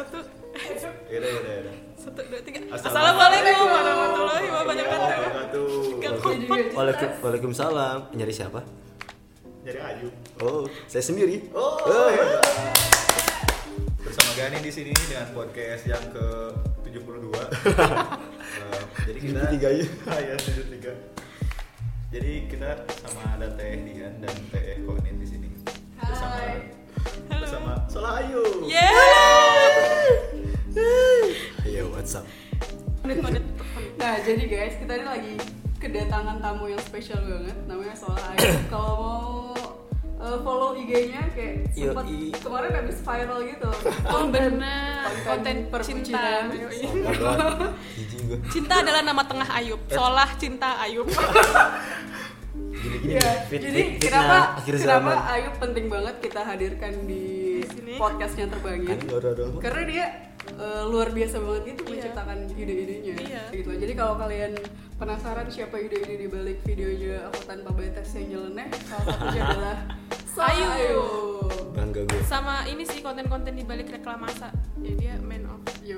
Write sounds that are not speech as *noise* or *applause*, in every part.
Satu, Yaudah, yaudah, yaudah. satu, dua, tiga. Assalamualaikum warahmatullahi wabarakatuh. Tiga. Waalaikumsalam. Nyari siapa? Jadi Ayu. Oh, saya sendiri. Oh, Oh, iya. Bersama Gani di sini dengan podcast yang ke 72. *laughs* Eh, jadi kita 73 ya. Ya, 73. Jadi kita sama ada Teh Dian dan Teh Konin di sini. Bersama Hai. bersama Solah Ayu. Yeay. Ayo, what's up? Menit-menit. Nah, jadi guys, kita ini lagi kedatangan tamu yang spesial banget namanya Sola Ayu. *coughs* Kalau mau uh, follow IG-nya kayak sempat kemarin habis viral gitu. Oh *laughs* benar, konten cinta. Jijik gue. Cinta adalah nama tengah Ayub. Solah cinta Ayub. *laughs* Gini-gini. Fit- jadi fit- kenapa akhir kenapa zaman. Ayu penting banget kita hadirkan di, Di sini. podcastnya terbangin? Kan? Karena dia uh, luar biasa banget gitu Iya. menciptakan ide-idenya. Iya. Gitu. Jadi kalau kalian penasaran siapa ide-ide di balik videonya aku tanpa batas yang nyeleneh, salah satunya adalah Ayu. Ayu. Bangga gue. Sama ini sih konten-konten di balik reklamasa. Ya dia man of. Iya?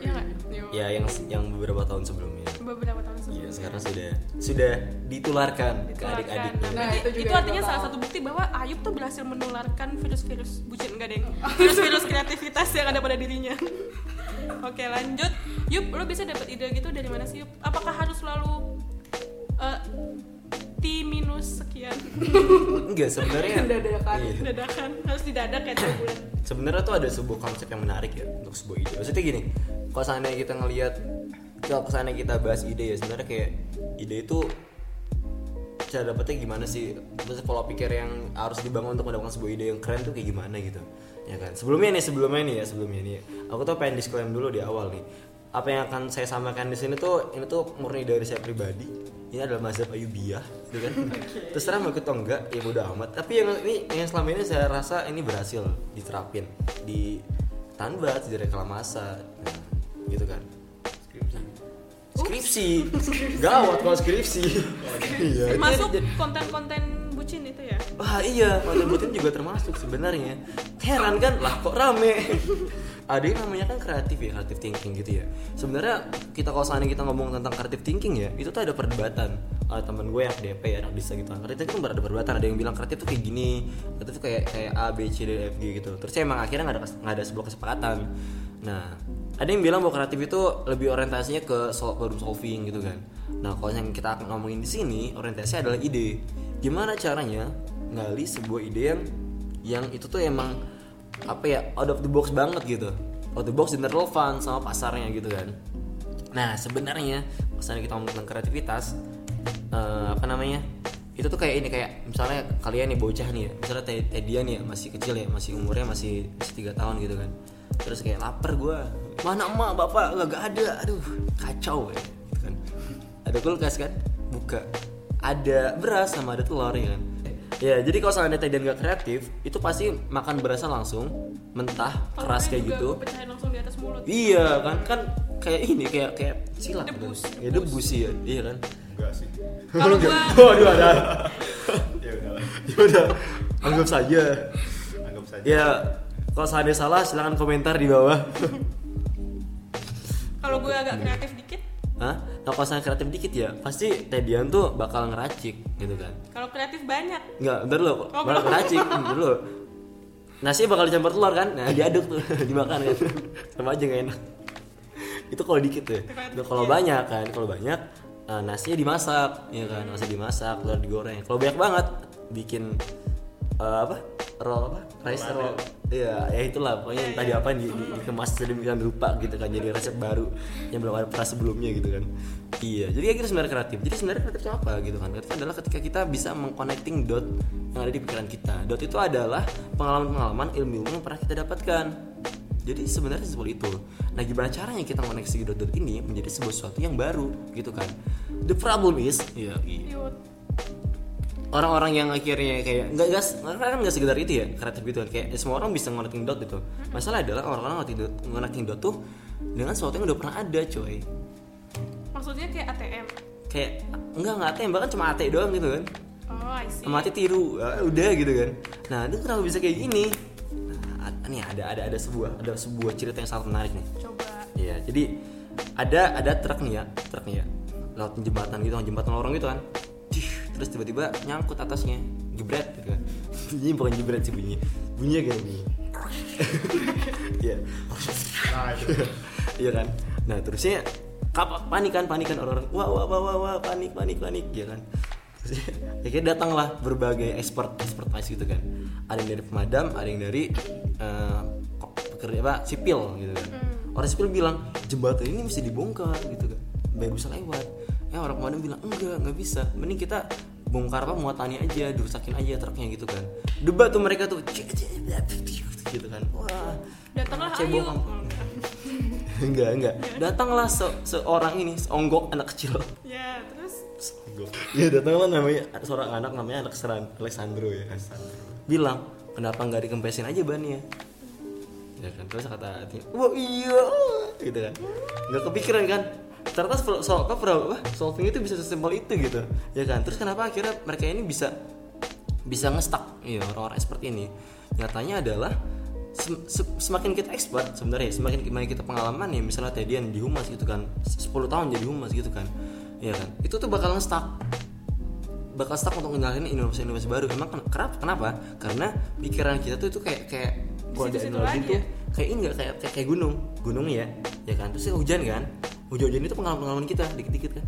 Yo. Ya, yang yang beberapa tahun sebelumnya. Beberapa tahun Iya, sebelumnya. sekarang sudah sudah ditularkan ke Ditularkan. adik-adiknya. Nah, Berarti itu juga itu, artinya salah satu bukti bahwa Ayub tuh berhasil menularkan virus-virus bucin enggak deng *laughs* virus-virus kreativitas yang ada pada dirinya *laughs* oke lanjut Yup lo bisa dapat ide gitu dari mana sih Yup apakah harus selalu eh, T minus sekian Enggak, sebenarnya Dadakan. Iya. dadakan harus didadak ya tiap bulan sebenarnya tuh ada sebuah konsep yang menarik ya untuk sebuah ide. Maksudnya gini, kalau seandainya kita ngelihat kalau seandainya kita bahas ide ya sebenarnya kayak ide itu cara dapetnya gimana sih? Terus pola pikir yang harus dibangun untuk mendapatkan sebuah ide yang keren tuh kayak gimana gitu. Ya kan? Sebelumnya nih, sebelumnya nih ya, sebelumnya nih. Aku tuh pengen disclaim dulu di awal nih. Apa yang akan saya sampaikan di sini tuh ini tuh murni dari saya pribadi. Ini adalah mazhab Ayubiyah, gitu kan? Terserah mau ikut atau enggak, ya bodo amat. Tapi yang ini yang selama ini saya rasa ini berhasil diterapin di Tanbat, di reklamasa, nah, gitu kan? Skripsi. skripsi. Gawat kalau skripsi. Iya termasuk jadi- konten-konten bucin itu ya? Wah iya konten butin juga termasuk sebenarnya. Heran kan? Lah kok rame ada yang namanya kan kreatif ya kreatif thinking gitu ya. Sebenarnya kita kalau seandainya kita ngomong tentang kreatif thinking ya itu tuh ada perdebatan. Ada temen gue yang DP ya anak bisa gitu. Kreatif itu kan ada perdebatan. Ada yang bilang kreatif tuh kayak gini kreatif tuh kayak kayak A B C D F G gitu. Terus ya emang akhirnya nggak ada nggak ada sebuah kesepakatan. Nah ada yang bilang bahwa kreatif itu lebih orientasinya ke problem solving gitu kan. Nah kalau yang kita akan ngomongin di sini orientasinya adalah ide. Gimana caranya ngali sebuah ide yang yang itu tuh emang apa ya out of the box banget gitu. Out of the box dan relevan sama pasarnya gitu kan. Nah sebenarnya misalnya kita ngomong tentang kreativitas eh, apa namanya itu tuh kayak ini kayak misalnya kalian nih bocah nih ya misalnya Teh Teh Dian nih ya masih kecil ya masih umurnya masih masih tiga tahun gitu kan. Terus kayak lapar gue mana emak bapak? Nggak gak ada. Aduh kacau ya gitu kan. Ada kulkas kan buka. Ada beras sama ada telur ya kan ya jadi kalau seandainya Teh Dian gak kreatif itu pasti makan berasnya langsung mentah Kalau keras kayak juga gitu. pecahin langsung di atas mulut. Iya kan kan kayak ini kayak kayak silat Debus, kan. ya debus sih ya iya kan. Enggak sih. kalau gue waduh ada. Ya udah ya udah anggap saja. Anggap saja. ya kalau seandainya salah silahkan komentar di bawah. Kalau gue agak kreatif dikit Hah? Kalau saya kreatif dikit ya pasti Teh Dian tuh bakal ngeracik gitu kan. Kalau kreatif banyak. Enggak, bentar dulu Oh, ngeracik *laughs* bentar dulu. Nasi bakal dicampur telur kan, nah diaduk tuh, *laughs* dimakan kan. Sama aja gak enak. Itu kalau dikit tuh Nah, kalau banyak kan, kalau banyak eh, Nasinya dimasak, ya kan, nasi dimasak, telur digoreng. Kalau banyak banget, bikin eh, apa? Roll apa? Rice roll Iya, ya itulah pokoknya tadi apa di, di, dikemas sedemikian rupa gitu kan Jadi resep baru yang belum ada pernah sebelumnya gitu kan Iya, jadi kayak gitu sebenarnya kreatif Jadi sebenarnya kreatif itu apa gitu kan Kreatif adalah ketika kita bisa mengconnecting dot yang ada di pikiran kita Dot itu adalah pengalaman-pengalaman ilmu yang pernah kita dapatkan jadi sebenarnya seperti itu. Nah, gimana caranya kita mengoneksi dot-dot ini menjadi sebuah sesuatu yang baru, gitu kan? The problem is, ya, Yut. Orang-orang yang akhirnya kayak nggak gas kan nggak sekedar itu ya kreatif gitu kan. Kayak semua orang bisa connecting dot gitu. Masalah adalah orang-orang connecting dot, connecting dot tuh dengan sesuatu yang udah pernah ada coy. Maksudnya kayak ATM kayak enggak nggak ATM bahkan cuma AT doang gitu kan. Oh I see. Sama AT tiru ah, udah gitu kan. Nah itu kenapa bisa kayak gini? Nah, nih ada ada ada sebuah ada sebuah cerita yang sangat menarik nih. Coba. Iya, jadi ada ada truk nih ya, truk nih ya, lewat jembatan gitu, jembatan lorong gitu kan. Terus tiba-tiba nyangkut atasnya, jebret gitu kan. Bunyi bukan jebret sih bunyi, bunyinya kayak bunyi. *laughs* Iya, nah iya kan. Nah terusnya panik kan, panik kan orang-orang, wah wah wah wah, wah panik panik panik, ya kan. Terus akhirnya datanglah berbagai expert expertise gitu kan. Ada yang dari pemadam, ada yang dari eh, kok- pekerja apa sipil gitu kan. Orang sipil bilang jembatan ini mesti dibongkar gitu kan, biar bisa lewat. Ya orang pemadam bilang enggak nggak bisa, mending kita bongkar apa muatannya aja, dirusakin aja truknya gitu kan. Debat tuh mereka tuh gitu kan. Wah, Datanglah kamu. *laughs* enggak enggak. Datanglah se- seorang ini, seonggok anak kecil. Ya, terus Ya datanglah namanya seorang anak namanya Alexan- Alexandro ya kan. Bilang kenapa nggak dikempesin aja bannya? Ya kan terus kata hatinya, wah iya gitu kan. Nggak kepikiran kan? Ternyata soal apa wah, solving itu bisa sesimpel itu gitu. Ya kan. Terus kenapa akhirnya mereka ini bisa bisa ngestak iya orang-orang expert ini. Nyatanya adalah sem- se- semakin kita expert sebenarnya semakin semakin kita pengalaman ya misalnya Tedian di humas gitu kan. 10 tahun jadi humas gitu kan. Iya kan? Itu tuh bakal ngestak bakal stuck untuk ngenalin inovasi-inovasi baru. Emang ken- kenapa? Kenapa? Karena pikiran kita tuh itu kayak kayak kalau ada analogi tuh ya? kayak ini nggak? Kayak, kayak kayak gunung. Gunung ya. Ya kan? Terus hujan kan hujan-hujan itu pengalaman-pengalaman kita dikit-dikit kan.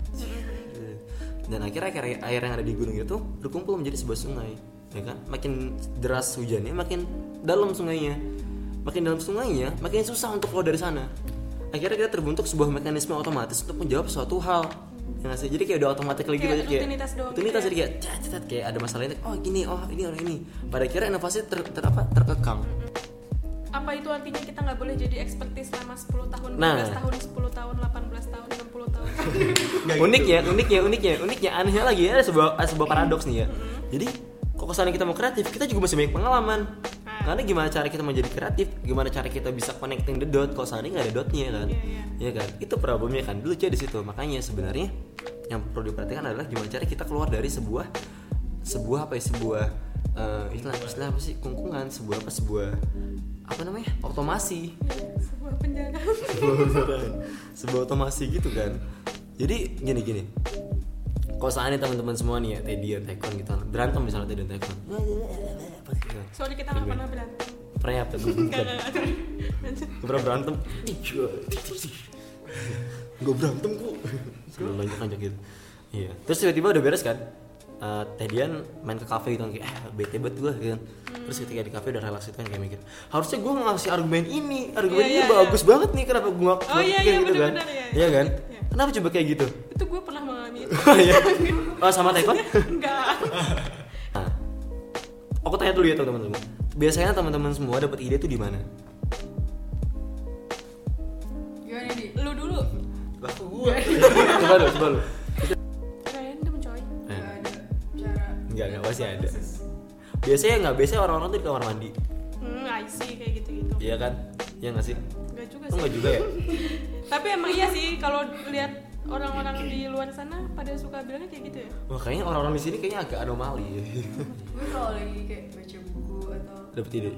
Dan akhirnya air, air yang ada di gunung itu berkumpul menjadi sebuah sungai ya kan? Makin deras hujannya makin dalam sungainya. Makin dalam sungainya makin susah untuk keluar dari sana. Akhirnya kita terbentuk sebuah mekanisme otomatis untuk menjawab suatu hal. Ya nggak sih? jadi kayak udah otomatis lagi Kayak gitu kayak rutinitas doang rutinitas gitu jadi kayak cat, cat, cat, kayak ada masalah ini oh gini oh ini oh ini. Pada akhirnya inovasi ter, ter apa? Terkekang apa itu artinya kita nggak boleh jadi expertise selama 10 tahun, 15 Nah. tahun, 10 tahun, 18 tahun, 60 tahun. *laughs* uniknya uniknya uniknya uniknya anehnya lagi ada sebuah ada sebuah paradoks nih ya. Jadi kok kesannya kita mau kreatif kita juga masih banyak pengalaman. Karena gimana cara kita menjadi kreatif gimana cara kita bisa connecting the dot kalau seandainya nggak ada dotnya kan? Iya, ya kan? Itu problemnya kan dulu di situ. Makanya sebenarnya yang perlu diperhatikan adalah gimana cara kita keluar dari sebuah sebuah apa ya sebuah eh, istilah istilah apa sih? Kungkungan sebuah apa sebuah apa namanya? Otomasi Sebuah penjara. *laughs* sebuah otomasi gitu kan. Jadi gini gini. Kalau seandainya teman-teman semua nih ya Teddy dan Tekon gitu berantem misalnya Teddy dan Tekon. Sorry kita nggak pernah berantem. pernah apa tuh pernah berantem? Gue berantem kok. Sebelum lanjut lanjut gitu iya. Terus tiba-tiba udah beres kan Eh, Tedian main ke kafe gitu kan kayak ah, bete banget gue gitu kan terus ketika di kafe udah relax itu kan kayak mikir harusnya gue ngasih argumen ini argumen Iya, ini iya, bagus banget nih kenapa gue nggak Oh, iya, iya, gitu kan bener-bener, iya, iya kan Iya. kenapa coba kayak gitu Itu gue pernah mengalami itu. *laughs* oh iya oh sama Tekon *laughs* Enggak. *laughs* Nah, aku tanya dulu ya teman-teman semua. Biasanya teman-teman semua dapat ide tuh di mana? Gimana nih? Lu dulu. lah gua coba lu, coba lu. Enggak, enggak pasti ada. Biasanya nggak, biasanya orang-orang tuh di kamar mandi. Hmm, I see kayak gitu-gitu. Iya kan? Iya nggak sih? Enggak juga sih. enggak juga ya? *laughs* Tapi emang iya sih kalau lihat orang-orang di luar sana pada suka bilangnya kayak gitu ya. Wah, kayaknya orang-orang di sini kayaknya agak anomali. *laughs* ya. Gue kalau lagi kayak baca buku atau Dapet ide.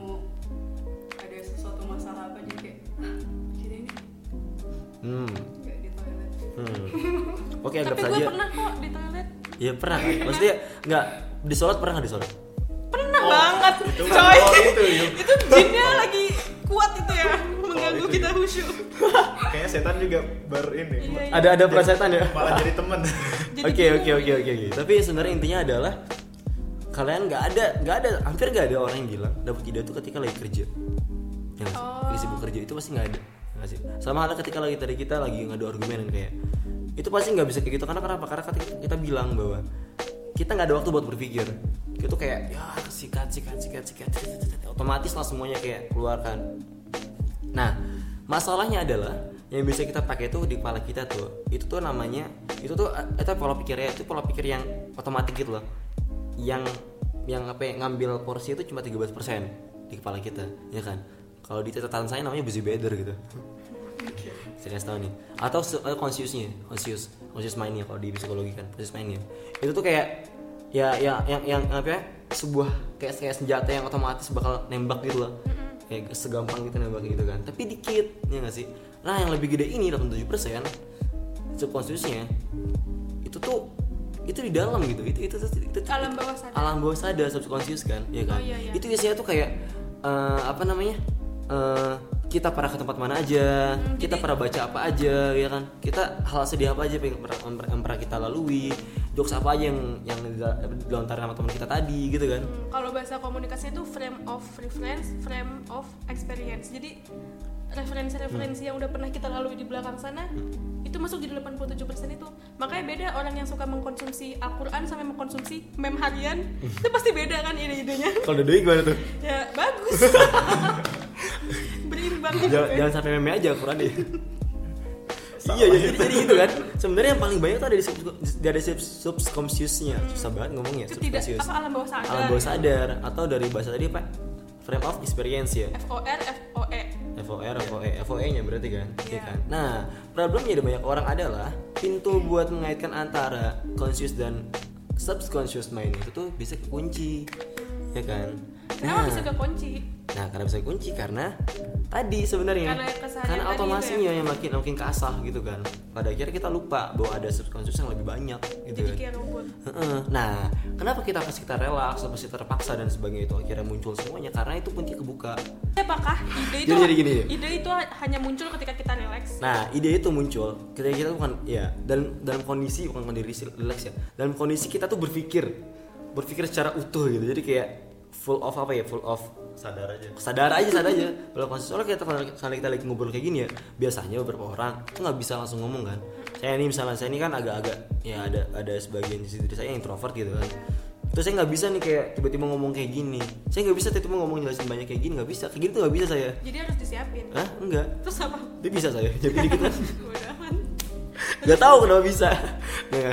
ada sesuatu masalah apa jadi kayak "Hah, kira ini Hmm. nggak di toilet. hmm. *laughs* Oke, anggap Tapi gue saja. pernah kok di toilet. Iya pernah kan? Maksudnya nggak di sholat pernah nggak di sholat? Pernah banget, itu coy. kan- oh, itu, *laughs* yuk. itu jinnya lagi kuat itu ya, mengganggu itu, kita yuk. khusyuk. kayaknya setan juga ber ini Iya, iya. Ada ada perasaan ya? malah jadi temen Jadi *laughs* Oke oke oke oke oke. Tapi sebenarnya intinya adalah kalian nggak ada nggak ada hampir nggak ada orang yang bilang dapat ide itu ketika lagi kerja. Ya nggak sih? Oh. Lagi sibuk kerja itu pasti nggak ada. Nggak sih? Sama halnya ketika lagi tadi kita lagi ngadu argumen kayak itu pasti nggak bisa kayak gitu karena kenapa? Karena ketika kita bilang bahwa kita nggak ada waktu buat berpikir. Itu kayak ya sikat sikat sikat sikat otomatis lah semuanya kayak keluarkan. Nah, masalahnya adalah yang bisa kita pakai tuh di kepala kita tuh. Itu tuh namanya itu tuh itu pola pikirnya itu pola pikir yang otomatis gitu loh. Yang yang apa ya, ngambil porsi itu cuma 13% di kepala kita, ya kan? Kalau di catatan saya namanya busy better gitu. Saya kasih tahu nih. Atau eh, consciousnya, conscious, conscious mindnya kalau di psikologi kan, conscious mindnya. Itu tuh kayak ya ya yang yang apa ya? sebuah kayak kayak senjata yang otomatis bakal nembak gitu loh kayak segampang gitu nembak gitu kan tapi dikit ya nggak sih nah yang lebih gede ini 87% subconsciousnya itu tuh itu di dalam gitu itu itu itu, itu, itu- Alam bawah sadar. alam bawah sadar subconscious kan ya kan Oh, iya, iya. itu biasanya tuh kayak eh, apa namanya Eh, kita pernah ke tempat mana aja Hmm, kita pernah baca apa aja ya kan kita hal sedih apa aja yang pernah, yang pernah kita lalui jokes apa aja yang yang dilontarkan sama teman kita tadi gitu kan Hmm, kalau bahasa komunikasi itu frame of reference, frame of experience. Jadi referensi-referensi yang udah pernah kita lalui di belakang sana itu masuk di 87% itu. Makanya beda orang yang suka mengkonsumsi Al-Qur'an sama mengkonsumsi meme harian. Itu pasti beda kan ide-idenya. kalau doi gimana tuh ya bagus. *laughs* Berimbang. Jangan, jangan sampai meme aja Quran deh iya jadi, jadi gitu kan. Sebenarnya yang paling banyak tuh ada di sub, dari sub, subconsciousnya. Susah banget ngomongnya Itu tidak subconscious. apa alam bawah sadar. alam bawah sadar atau dari bahasa tadi apa frame of experience ya? FOR FOE. FOR, FOE, FOE nya berarti kan, Iya. Iya. kan. Nah, problemnya dari banyak orang adalah pintu buat mengaitkan antara conscious dan subconscious mind itu tuh bisa kekunci, ya kan. Kenapa bisa kekunci? Nah, karena bisa kunci karena tadi sebenarnya Karena karena ya? yang makin makin kasah gitu kan. Pada akhirnya kita lupa bahwa ada subconscious yang lebih banyak gitu Jadi kan. kayak. Nah, kenapa kita pas kita relaks, pas kita terpaksa dan sebagainya itu akhirnya muncul semuanya karena itu kunci kebuka. Apakah ide itu Jadi- jadi gini ide itu hanya muncul ketika kita relax? Nah, ide itu muncul ketika kita bukan ya dalam dalam kondisi bukan kondisi relax ya. Dalam kondisi kita tuh berpikir berpikir secara utuh gitu. Jadi kayak full of apa ya? Full of sadar aja. sadar aja sadar aja. Kalau konsisten soalnya kita kalau kita lagi ngobrol kayak gini ya biasanya beberapa orang tuh nggak bisa langsung ngomong kan. Saya ini misalnya saya ini kan agak-agak ya ada ada sebagian sisi diri saya yang introvert gitu kan. Terus saya nggak bisa nih kayak tiba-tiba ngomong kayak gini. Saya nggak bisa tiba-tiba ngomong jelasin banyak kayak gini nggak bisa. Kayak gini tuh nggak bisa saya. Jadi harus disiapin. Hah? enggak. Terus apa? dia bisa saya jadi dikit kan *laughs* amat. nggak tahu kenapa bisa.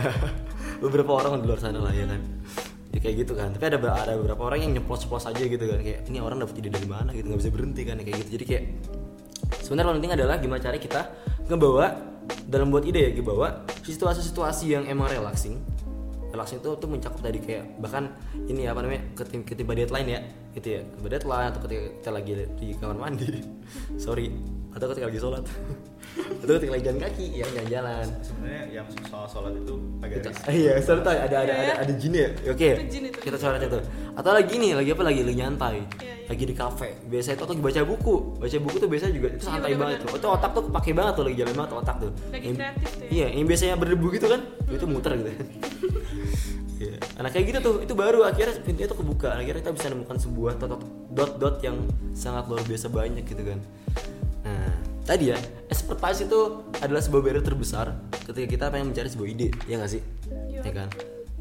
*laughs* Beberapa orang di luar sana lah ya kan ya kayak gitu kan. Tapi ada ada beberapa orang yang nyeplos-nyeplos aja gitu kan. Kayak ini orang dapat ide dari mana? Gitu nggak bisa berhenti kan kayak gitu. Jadi kayak sebenarnya paling penting adalah gimana cara kita ngebawa dalam buat ide ya ngebawa situasi-situasi yang emang relaxing. Relaxing itu tuh mencakup tadi kayak bahkan ini apa namanya ketim ketiba deadline ya. Gitu ya ketiba deadline atau ketika kita lagi di kamar mandi. *laughs* Sorry. Atau ketika lagi sholat *laughs* atau ketika lagi jalan kaki ya jalan-jalan sebenarnya yang soal sholat itu agak risih Iya, serta ada ada ada ada jin ya. Oke. Itu jin itu. Kita coret itu. Atau lagi nih, lagi apa lagi lagi nyantai. Iya, iya. Lagi di kafe. Biasa itu atau baca buku. Baca buku tuh biasa juga itu Iya, santai banget tuh. Itu otak tuh kepake banget tuh lagi jalan banget tuh otak tuh. Lagi Yang- kreatif tuh ya. Iya, yang biasanya berdebu gitu kan. Itu muter gitu. *laughs* Iya. Nah kayak gitu tuh, itu baru akhirnya pintunya tuh kebuka. Akhirnya kita bisa menemukan sebuah dot-dot yang sangat luar biasa banyak gitu kan. Tadi ya, expertise itu adalah sebuah barrier terbesar ketika kita pengen mencari sebuah ide, ya nggak sih? Ya kan.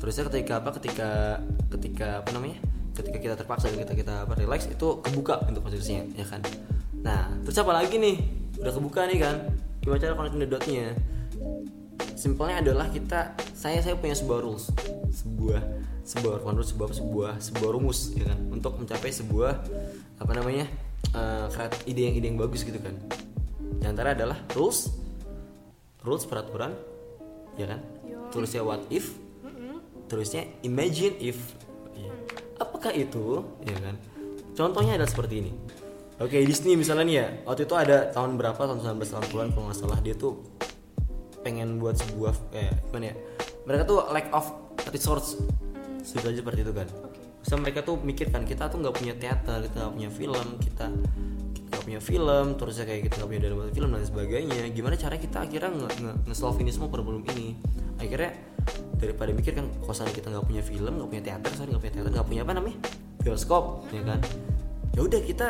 Terusnya ketika apa? Ketika ketika apa namanya? Ketika kita terpaksa dan kita kita apa relax itu kebuka untuk posisinya, ya kan. Nah, terus apa lagi nih? Udah kebuka nih kan? Gimana cara connecting the dotnya? Simpelnya adalah kita saya saya punya sebuah rules, sebuah sebuah rules, sebuah sebuah sebuah rumus ya kan untuk mencapai sebuah apa namanya kreat- ide yang ide yang bagus gitu kan. Di antara adalah rules, rules peraturan, ya kan. Yo. Tulisnya what if, tulisnya imagine if. Iya. Apakah itu, ya kan? Contohnya adalah seperti ini. Oke Disney misalnya nih ya, waktu itu ada tahun berapa tahun 1980-an kalau nggak salah dia tuh pengen buat sebuah eh gimana ya mereka tuh lack of resource sudah aja seperti itu kan Oke. Terus mereka tuh mikir kan kita tuh nggak punya teater kita nggak punya film kita nggak punya film terusnya kayak kita nggak punya dana buat film dan sebagainya. Gimana cara kita akhirnya nge, nge, nge-solve ini semua problem ini? Akhirnya daripada mikir kan kosan kita nggak punya film nggak punya teater sorry nggak punya teater nggak punya apa namanya? Bioskop ya kan? Ya udah kita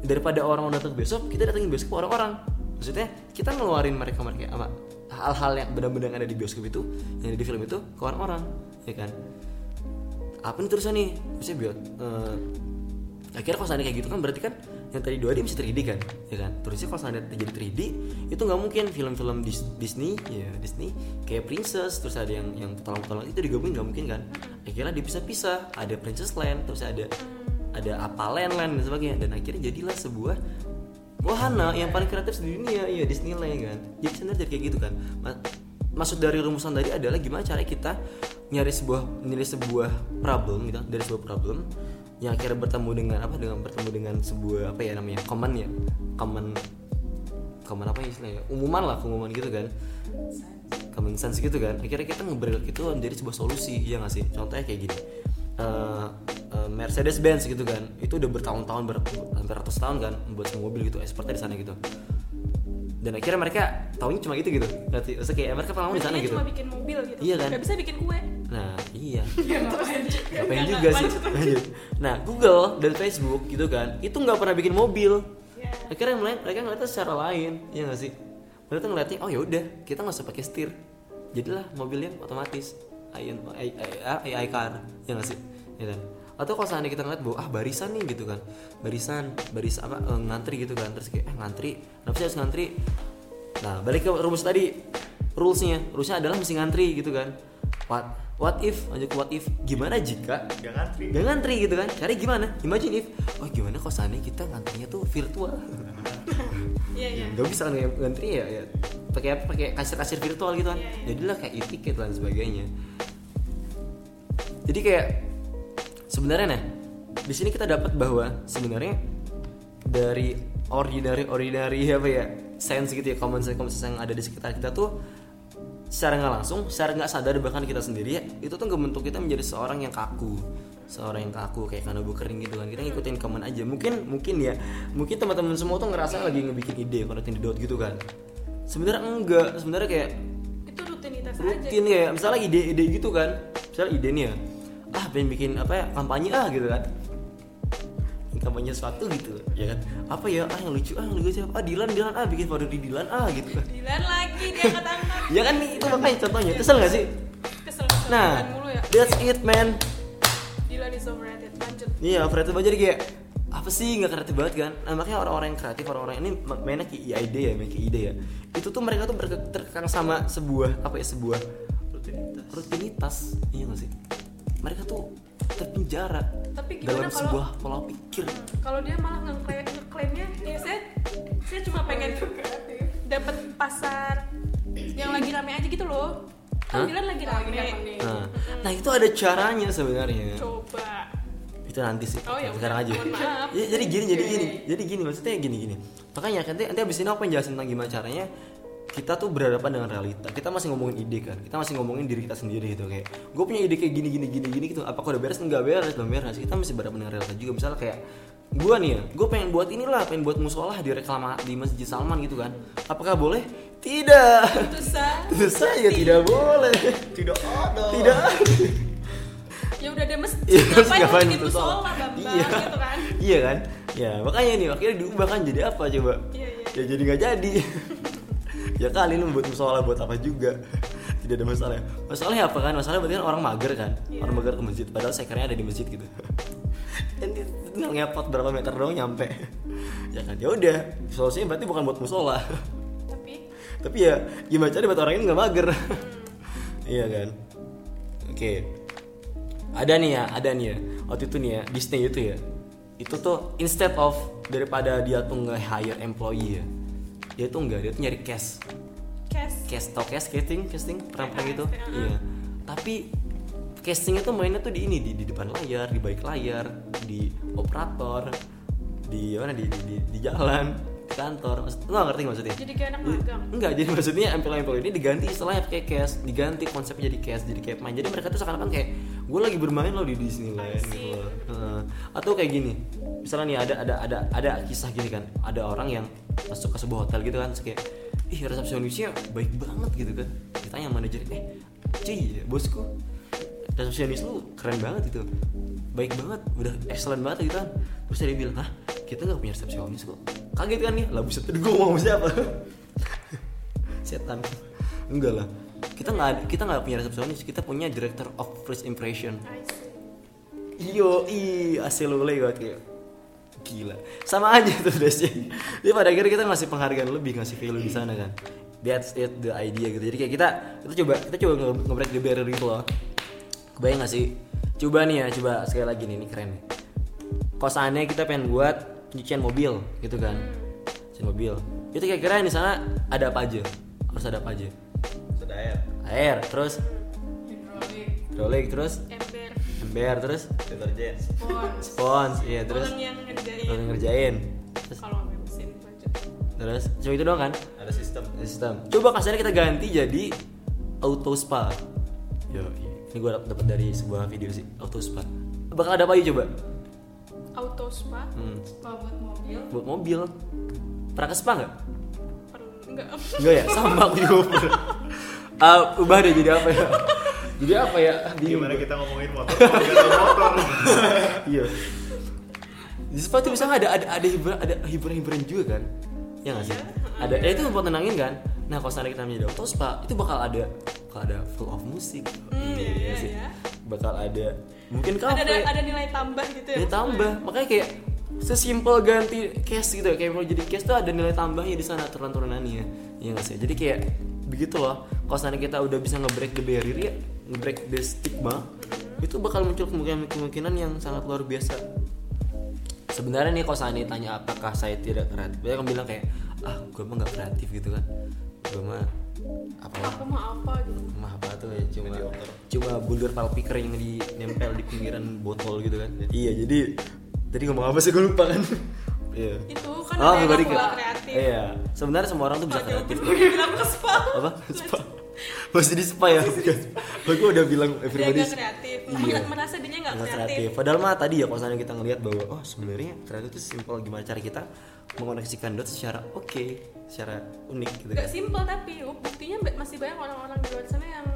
daripada orang datang bioskop kita datangin bioskop orang-orang. Maksudnya kita ngeluarin mereka mereka apa hal-hal yang benar-benar ada di bioskop itu yang ada di film itu ke orang-orang ya kan? Apa nih terusnya nih? Misalnya biot eh, akhirnya kalau seandainya kayak gitu kan berarti kan yang tadi 2D bisa 3D kan? Ya kan? Terusnya kalau seandainya jadi 3D itu nggak mungkin film-film Dis- Disney ya Disney kayak Princess terus ada yang yang petualang-petualang itu digabungin nggak mungkin kan? Akhirnya dipisah-pisah ada Princess Land terus ada ada apa Land Land dan sebagainya. Dan akhirnya jadilah sebuah wahana yang paling kreatif di dunia ya Disneyland kan? Jadi sebenarnya jadi kayak gitu kan? Ma- maksud dari rumusan tadi adalah gimana cara kita nyari sebuah nyari sebuah problem gitu dari sebuah problem yang akhirnya bertemu dengan apa dengan bertemu dengan sebuah apa ya namanya common ya? Common common apa ya istilahnya? Umuman lah umuman gitu kan. Common sense gitu kan. Akhirnya kita ngebrel itu menjadi sebuah solusi ya nggak sih? Contohnya kayak gini. Eh, eh, Mercedes Benz gitu kan. Itu udah bertahun-tahun ber, hampir ratus tahun kan membuat sebuah mobil gitu expertnya di sana gitu. Dan akhirnya mereka taunya cuma itu gitu. Berarti maksudnya kayak mereka pengalaman di sana gitu. cuma bikin mobil gitu. Iya kan? nggak bisa bikin kue nah iya. *laughs* Ya ngapain juga. sih? Lanjut, Lanjut. nah Google dan Facebook gitu kan itu nggak pernah bikin mobil. Iya. akhirnya mulai mereka ngeliatnya secara lain ya nggak sih? Mereka tuh ngeliatnya oh ya udah kita nggak usah pakai setir. Jadilah mobil yang otomatis AI, AI, AI, AI car ya nggak sih? Ya kan? Atau kalau seandainya kita ngeliat bahwa ah barisan nih gitu kan. Barisan baris apa eh, ngantri gitu kan. Terus kayak eh ngantri kenapa sih harus ngantri? Nah balik ke rumus tadi rulesnya. Rulesnya adalah mesti ngantri gitu kan. What what if? Lanjut ke what if. Gimana jika Gak ngantri. Gak ngantri gitu kan? Cari gimana? Imagine if Oh gimana kalau seandainya kita ngantrinya tuh virtual? *laughs* Iya iya. Gak bisa kan ngantri ya, ya. Pakai apa? Pakai kasir-kasir virtual gitu kan? Iya, iya. jadilah kayak e-ticket dan sebagainya. Jadi kayak sebenarnya nah di sini kita dapat bahwa sebenarnya dari ordinary ordinary apa ya sense gitu ya common sense common sense yang ada di sekitar kita tuh secara nggak langsung secara nggak sadar bahkan kita sendiri ya itu tuh ngebentuk kita menjadi seorang yang kaku. Seorang yang kaku kayak kanabu kering gitu kan. Kita ngikutin common aja. Mungkin mungkin ya mungkin teman-teman semua tuh ngerasa lagi ngebikin ide konten di dot gitu kan. Sebenarnya enggak. Sebenarnya kayak itu rutinitas aja. rutin ya misalnya ide-ide gitu kan. Misalnya ide nih ya ah pengen bikin apa ya kampanye ah gitu kan kampanye sesuatu gitu ya kan? Apa ya? Ah yang lucu ah yang lucu siapa? Ah Dilan Dilan ah bikin parodi Dilan ah gitu. Kan Dilan lagi dia ketangkap ya kan nih, itu makanya contohnya. Kesel gak sih? Kesel kesel. Nah mulu ya. that's it man. Dilan is overrated. Lanjut. Iya kreatif banget. Jadi kayak apa sih? Nggak kreatif banget kan? Nah, makanya orang-orang yang kreatif orang-orang ini mainnya ke ide ya main ke ide ya. Itu tuh mereka tuh terkekang sama sebuah apa ya sebuah Rutinitas. rutinitas. Iya gak sih? Mereka tuh terpenjara Tapi gimana dalam kalau- sebuah pola pikir. Kalau dia malah ngeklaim ngeklaimnya ya saya saya cuma pengen dapat pasar yang lagi rame aja gitu loh. Hah? kan Dilan lagi Lagi rame. nah, nah itu ada caranya sebenarnya. Coba. Itu nanti sih Oh, ya sekarang aja. Ya, jadi gini jadi gini jadi gini maksudnya gini gini. Makanya nanti nanti abis ini aku pengen jelasin tentang gimana caranya kita tuh berhadapan dengan realita. Kita masih ngomongin ide kan. Kita masih ngomongin diri kita sendiri gitu kayak gue punya ide kayak gini gini gini gini gitu. Apakah udah beres? Enggak beres belum beres. Kita masih berhadapan dengan realita juga. Misalnya kayak gue nih ya gue pengen buat inilah pengen buat musola di reklama di masjid Salman gitu kan. Apakah boleh? Tidak. Tentu saja tidak boleh. Tidak ada. tidak. Ya udah ada masjid Iya, terus ngapain ngapain bikin musola? bambang Iya. gitu kan? Iya kan? Ya makanya nih akhirnya diubah kan jadi apa coba? Iya, iya. Ya jadi nggak jadi. Ya kali lu buat musola buat apa juga? *laughs* Tidak ada masalah. Masalahnya apa kan? Masalahnya berarti kan orang mager kan? Iya. Orang mager ke masjid. Padahal sekernya ada di masjid gitu. *laughs* Dan dia tinggal ngepot berapa meter doang nyampe. ya kan? Ya udah. Solusinya berarti bukan buat musola. tapi Tapi ya gimana cara buat orang ini nggak mager? *laughs* iya kan? Oke. Ada nih ya, ada nih ya. Waktu itu nih ya, Disney itu ya. Itu tuh instead of daripada dia tuh nge-hire employee ya. Dia tuh enggak, dia tuh nyari cash. cash Cash tau cash casting, casting pernah gitu. casting. Iya. Tapi castingnya tuh mainnya tuh di ini di, di depan layar, di balik layar, di operator, di mana di di, di, di jalan, di kantor. Maksud, nggak ngerti maksudnya? jadi kayak anak magang Enggak, jadi maksudnya employee-employee ini diganti istilahnya pakai cash, diganti konsepnya jadi cash, jadi kayak main. Jadi mereka tuh seakan-akan kayak gue lagi bermain loh di Disneyland gitu loh. Atau kayak gini. Misalnya nih ada ada ada ada kisah gini kan. Ada orang yang masuk ke sebuah hotel gitu kan terus kayak ih resepsionisnya baik banget gitu kan. Ditanya manajer, "Eh, cuy, bosku, resepsionis lu keren banget itu baik banget udah excellent banget gitu kan. Terus dia bilang hah kita nggak punya resepsionis kok. Kaget kan nih lah buset gue sama siapa? *laughs* Setan. Enggak lah. Kita nggak kita nggak punya resepsionis kita punya director of first impression. Iyo i asli lule banget kayak gila. Sama aja tuh sih jadi pada akhirnya kita ngasih penghargaan lebih ngasih value di sana kan. That's it the idea gitu. Jadi kayak kita kita coba kita coba nge- nge-break the barrier gitu loh. Kebayang gak sih? Coba nih ya coba sekali lagi nih ini keren nih. Seandainya kita pengen buat pencucian mobil gitu kan. Pencucian mobil. Itu kira-kira di sana ada apa aja? Harus ada apa aja? Sudah air. air terus? Hidrolik. hidrolik terus ember terus deterjen Spons. spons iya terus Orang yang ngerjain. orang ngerjain terus Kalau nggak mesin lanjut. terus cuma itu doang kan ada sistem sistem coba kasarnya kita ganti jadi auto spa yo ini gue dapat dari sebuah video sih auto spa bakal ada apa aja coba Auto spa. hmm. Spa buat mobil. buat mobil pernah ke spa nggak enggak. Enggak ya, sama aku juga. *laughs* Ah, ubah deh jadi apa ya? *laughs* Jadi apa ya? Gimana kita ngomongin motor *laughs* Iya. Di spa tuh bisa ada ada ada hiburan ada hiburan hiburan juga kan? Ya nggak sih? Ada, ya itu buat tenangin kan? Nah kalau seandainya kita menjadi auto spa itu bakal ada bakal ada full of musik. Hmm, iya, iya, sih. iya. Bakal ada mungkin Ada, ada kafe. ada nilai tambah gitu ya. Dia tambah, makanya kayak sesimpel ganti case gitu ya. Kayak mau jadi case tuh ada nilai tambahnya di sana aturan turunannya ya nggak sih? Jadi kayak begitu loh. Kalau seandainya kita udah bisa nge-break the barrier ya nge-break the stigma itu bakal muncul kemungkinan kemungkinan yang sangat luar biasa. Sebenarnya nih kalau seandainya tanya apakah saya tidak kreatif banyak yang bilang kayak ah gue mah nggak kreatif gitu kan. Gue mah apa Aku mau apa gitu. mah apa tuh ya? Cuma Mediocre. cuma bulur palpiker yang di nempel di pinggiran botol gitu kan. Iya jadi tadi ngomong apa sih gue lupa kan iya Itu kan oh ada yang ke kreatif. iya sebenarnya semua orang tuh bisa kreatif gue bilang ke spa. apa spa masih di spa ya gue udah bilang Dia everybody nggak kreatif. iya Merasa dia nggak nggak kreatif. kreatif. Padahal mah tadi ya kalau misalnya kita ngelihat bahwa oh sebenarnya kreatif itu simpel gimana cara kita mengoneksikan dot secara oke, secara unik gitu kan. Gak simpel tapi buktinya masih banyak orang-orang di luar sana yang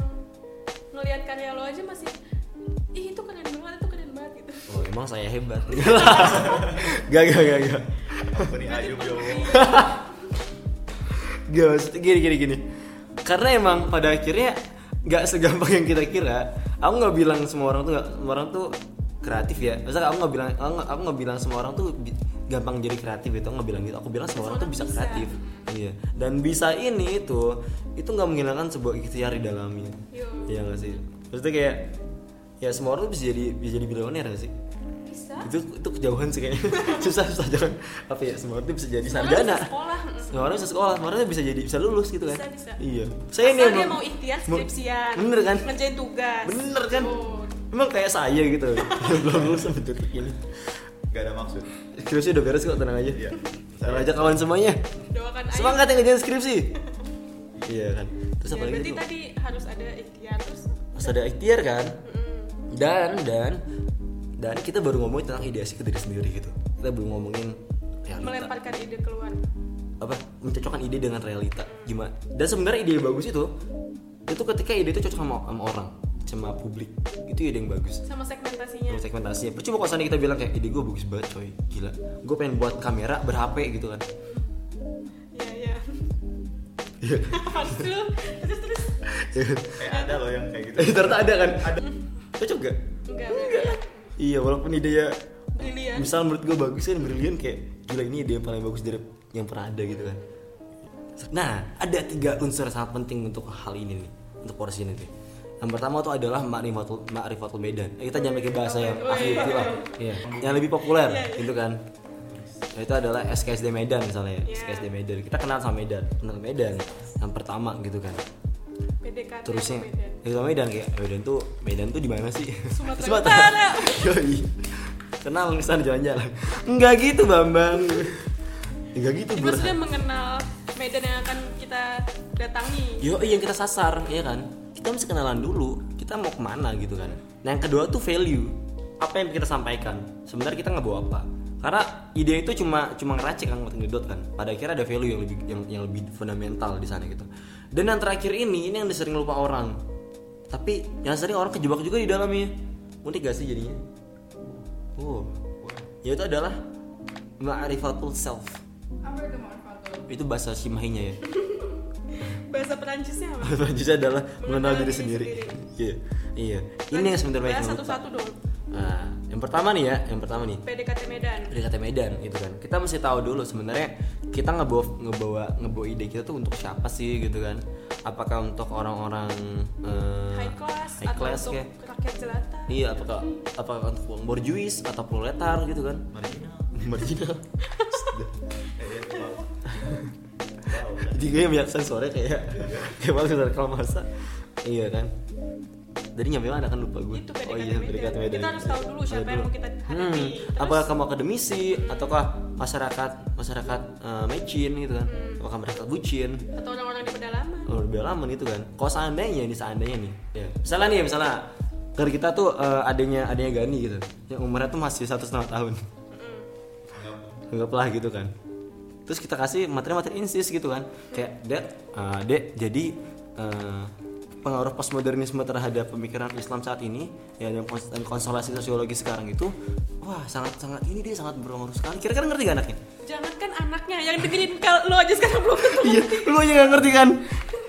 ngelihat karya lo aja masih ih itu keren banget itu. Oh emang saya hebat. *laughs* gak gak gak gak. Gak maksudnya gini gini gini. Karena emang pada akhirnya nggak segampang yang kita kira. Aku nggak bilang semua orang tuh nggak semua orang tuh kreatif ya. Maksudnya aku nggak bilang aku nggak- aku nggak bilang semua orang tuh gampang jadi kreatif itu. Aku nggak bilang gitu. Aku bilang semua, orang tuh bisa, bisa. kreatif. Iya. Dan bisa ini itu itu nggak menghilangkan sebuah ikhtiar di dalamnya. Yo. Iya nggak sih. Maksudnya kayak ya semua orang tuh bisa jadi bisa jadi bilioner nggak sih? bisa. Itu itu kejauhan sih kayaknya. *laughs* susah susah jangan apa ya semua orang tuh bisa jadi sarjana. sekolah. Semua orang bisa sekolah, semua orang bisa jadi bisa lulus gitu kan? Bisa, bisa. Iya. Saya Asal dia mau ikhtiar skripsian. Bener kan? Ngerjain tugas. Bener kan? Oh. Emang kayak saya gitu. *laughs* belum lulus sampai detik ini. nggak ada maksud Skripsi udah beres kok, tenang aja. Iya. Tenang aja kawan semuanya. Doakan. Semangat yang ngejalan skripsi. *laughs* iya kan. Terus Ya, apa lagi berarti tuh? tadi harus ada ikhtiar terus. Harus ada ikhtiar kan? Dan dan dan kita baru ngomongin tentang ideasi ke diri sendiri gitu. Kita belum ngomongin realita. melemparkan ide keluar. apa mencocokkan ide dengan realita gimana dan sebenarnya ide yang bagus itu itu ketika ide itu cocok sama, sama orang sama publik itu ide yang bagus Sama segmentasinya. Menurut segmentasinya percuma kalau seandainya kita bilang kayak ide gue bagus banget coy gila gue pengen buat kamera ber HP gitu kan Iya, iya. Iya. *laughs* Terus terus. eh ada loh yang kayak gitu *laughs* ternyata ada kan ada cocok gak Enggak, enggak. iya walaupun ide ya Brilian. misal menurut gue bagus kan brilian kayak gila ini ide yang paling bagus dari yang pernah ada gitu kan. Nah ada tiga unsur sangat penting untuk hal ini nih untuk porsi ini nih. Yang pertama tuh adalah ma'rifatul ma'rifatul medan. Eh, kita jangan pakai bahasa yang ahli itu lah iya. Yang lebih populer gitu kan. Nah, itu adalah SKSD Medan misalnya Iya. SKSD Medan. Kita kenal sama Medan. Kenal Medan yang pertama gitu kan PDKT terusnya sama Medan. itu Medan kayak Medan tuh Medan tuh di mana sih? Sumatera *laughs* Utara. *laughs* Yoi. kenal ke sana jalan-jalan. Enggak gitu Bambang. Enggak gitu Jadi maksudnya mengenal Medan yang akan kita datangi. yo yang kita sasar ya kan? Kita mesti kenalan dulu. Kita mau ke mana gitu kan? Nah yang kedua tuh value. Apa yang kita sampaikan? Sebenarnya kita nggak bawa apa. Karena ide itu cuma cuma ngeracik kan ngedot kan. Pada akhirnya ada value yang lebih yang, yang lebih fundamental di sana gitu dan yang terakhir ini ini yang sering lupa orang tapi yang sering orang kejebak juga di dalamnya unik gak sih jadinya oh yaitu adalah ma'rifatul self Apa itu manfaatnya? itu bahasa Shimahinya ya *laughs* Bahasa Perancisnya apa? Selanjutnya adalah mengenal diri diri sendiri. Iya, iya. Ini yang sebenarnya yang satu-satu dong. Nah, yang pertama nih ya, yang pertama nih PDKT Medan. PDKT Medan gitu kan. Kita mesti tahu dulu sebenarnya kita ngebawa ngebawa ngebawa ide kita tuh untuk siapa sih gitu kan? Apakah untuk orang-orang eh, High class high atau class untuk kayak? rakyat jelata. Iya, apakah apakah untuk borjuis atau proletar gitu kan? marginal Marginal. eh, iya. Jadi gue yang banyak sensornya kayak kayak banget kalau masa. Iya kan. Tadi nyampe mana kan lupa gue itu PDKT oh iya. PDKT Medan kita harus tahu dulu siapa yang mau kita hadapi. Hmm, Terus- apakah kamu akademisi ataukah masyarakat masyarakat eh, mecin gitu kan? Hmm. apakah masyarakat bucin? Atau orang-orang di pedalaman. Oh, lebih lama gitu kan. Kalau seandainya nih, seandainya nih, ya. Misalnya nih, misalnya dari kita tuh eh, adanya adanya Gani gitu, yang umurnya tuh masih satu setengah tahun, anggaplah gitu kan. Terus kita kasih materi-materi insis gitu kan, kayak dek, eh, dek, jadi pengaruh postmodernisme terhadap pemikiran Islam saat ini, ya dan kons- dan konstelasi sosiologi sekarang itu, wah sangat sangat ini dia sangat berpengaruh sekali. Kira-kira ngerti gak anaknya? jangankan anaknya yang dengerin kalau lo aja sekarang belum tentu iya lu aja gak ngerti kan?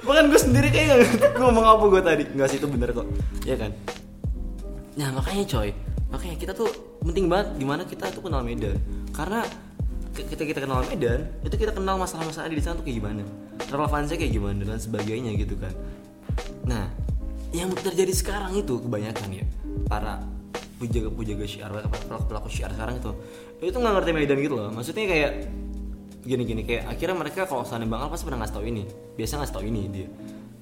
Bahkan gue sendiri kayak gak ngerti. Gue ngomong apa gue tadi? Nggak sih itu bener kok. Ya kan? Nah makanya coy makanya kita tuh penting banget gimana kita tuh kenal Medan. Karena kita kita kenal Medan itu kita kenal masalah-masalah di sana tuh kayak gimana. Relevansinya kayak gimana dan sebagainya gitu kan nah yang terjadi sekarang itu kebanyakan ya para pujaga pujaga syiar para pelaku pelaku syiar sekarang itu. Itu nggak ngerti Medan gitu loh. Maksudnya kayak gini gini kayak akhirnya mereka kalau sana Bang Al pasti pernah ngasih tau ini. Biasa ngasih tau ini dia.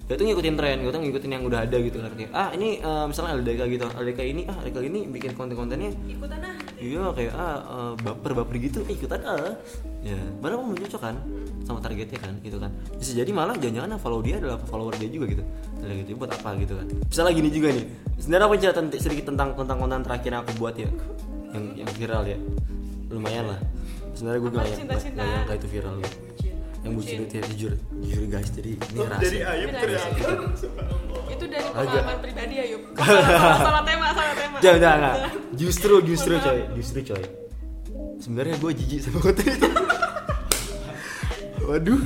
Dia tuh ngikutin tren gitu ngikutin yang udah ada gitu kan kayak ah ini eh, misalnya LDK gitu. LDK ini ah LDK ini bikin konten-kontennya. Ikutan ah iya kayak ah eh, baper baper gitu eh, ikutan ah. Ya padahal belum cocok kan sama targetnya kan gitu kan. Bisa jadi malah jangan-jangan yang follow dia adalah follower dia juga gitu. Nah, gitu buat apa gitu kan. Misalnya gini juga nih. Sebenarnya aku cerita sedikit tentang tentang konten terakhir yang aku buat ya. Yang yang viral ya. Lumayan lah. Sebenarnya gue gak yang gak nyangka itu viral loh yang bucin itu ya jujur jujur guys jadi ini Oh, rahasia. dari Ayub ternyata *laughs* itu dari Agak. pengalaman pribadi ya yuk *laughs* salah, salah, tema salah tema. Jangan jangan justru justru coy. Justru coy. Sebenarnya gue jijik sama konten itu *laughs* waduh.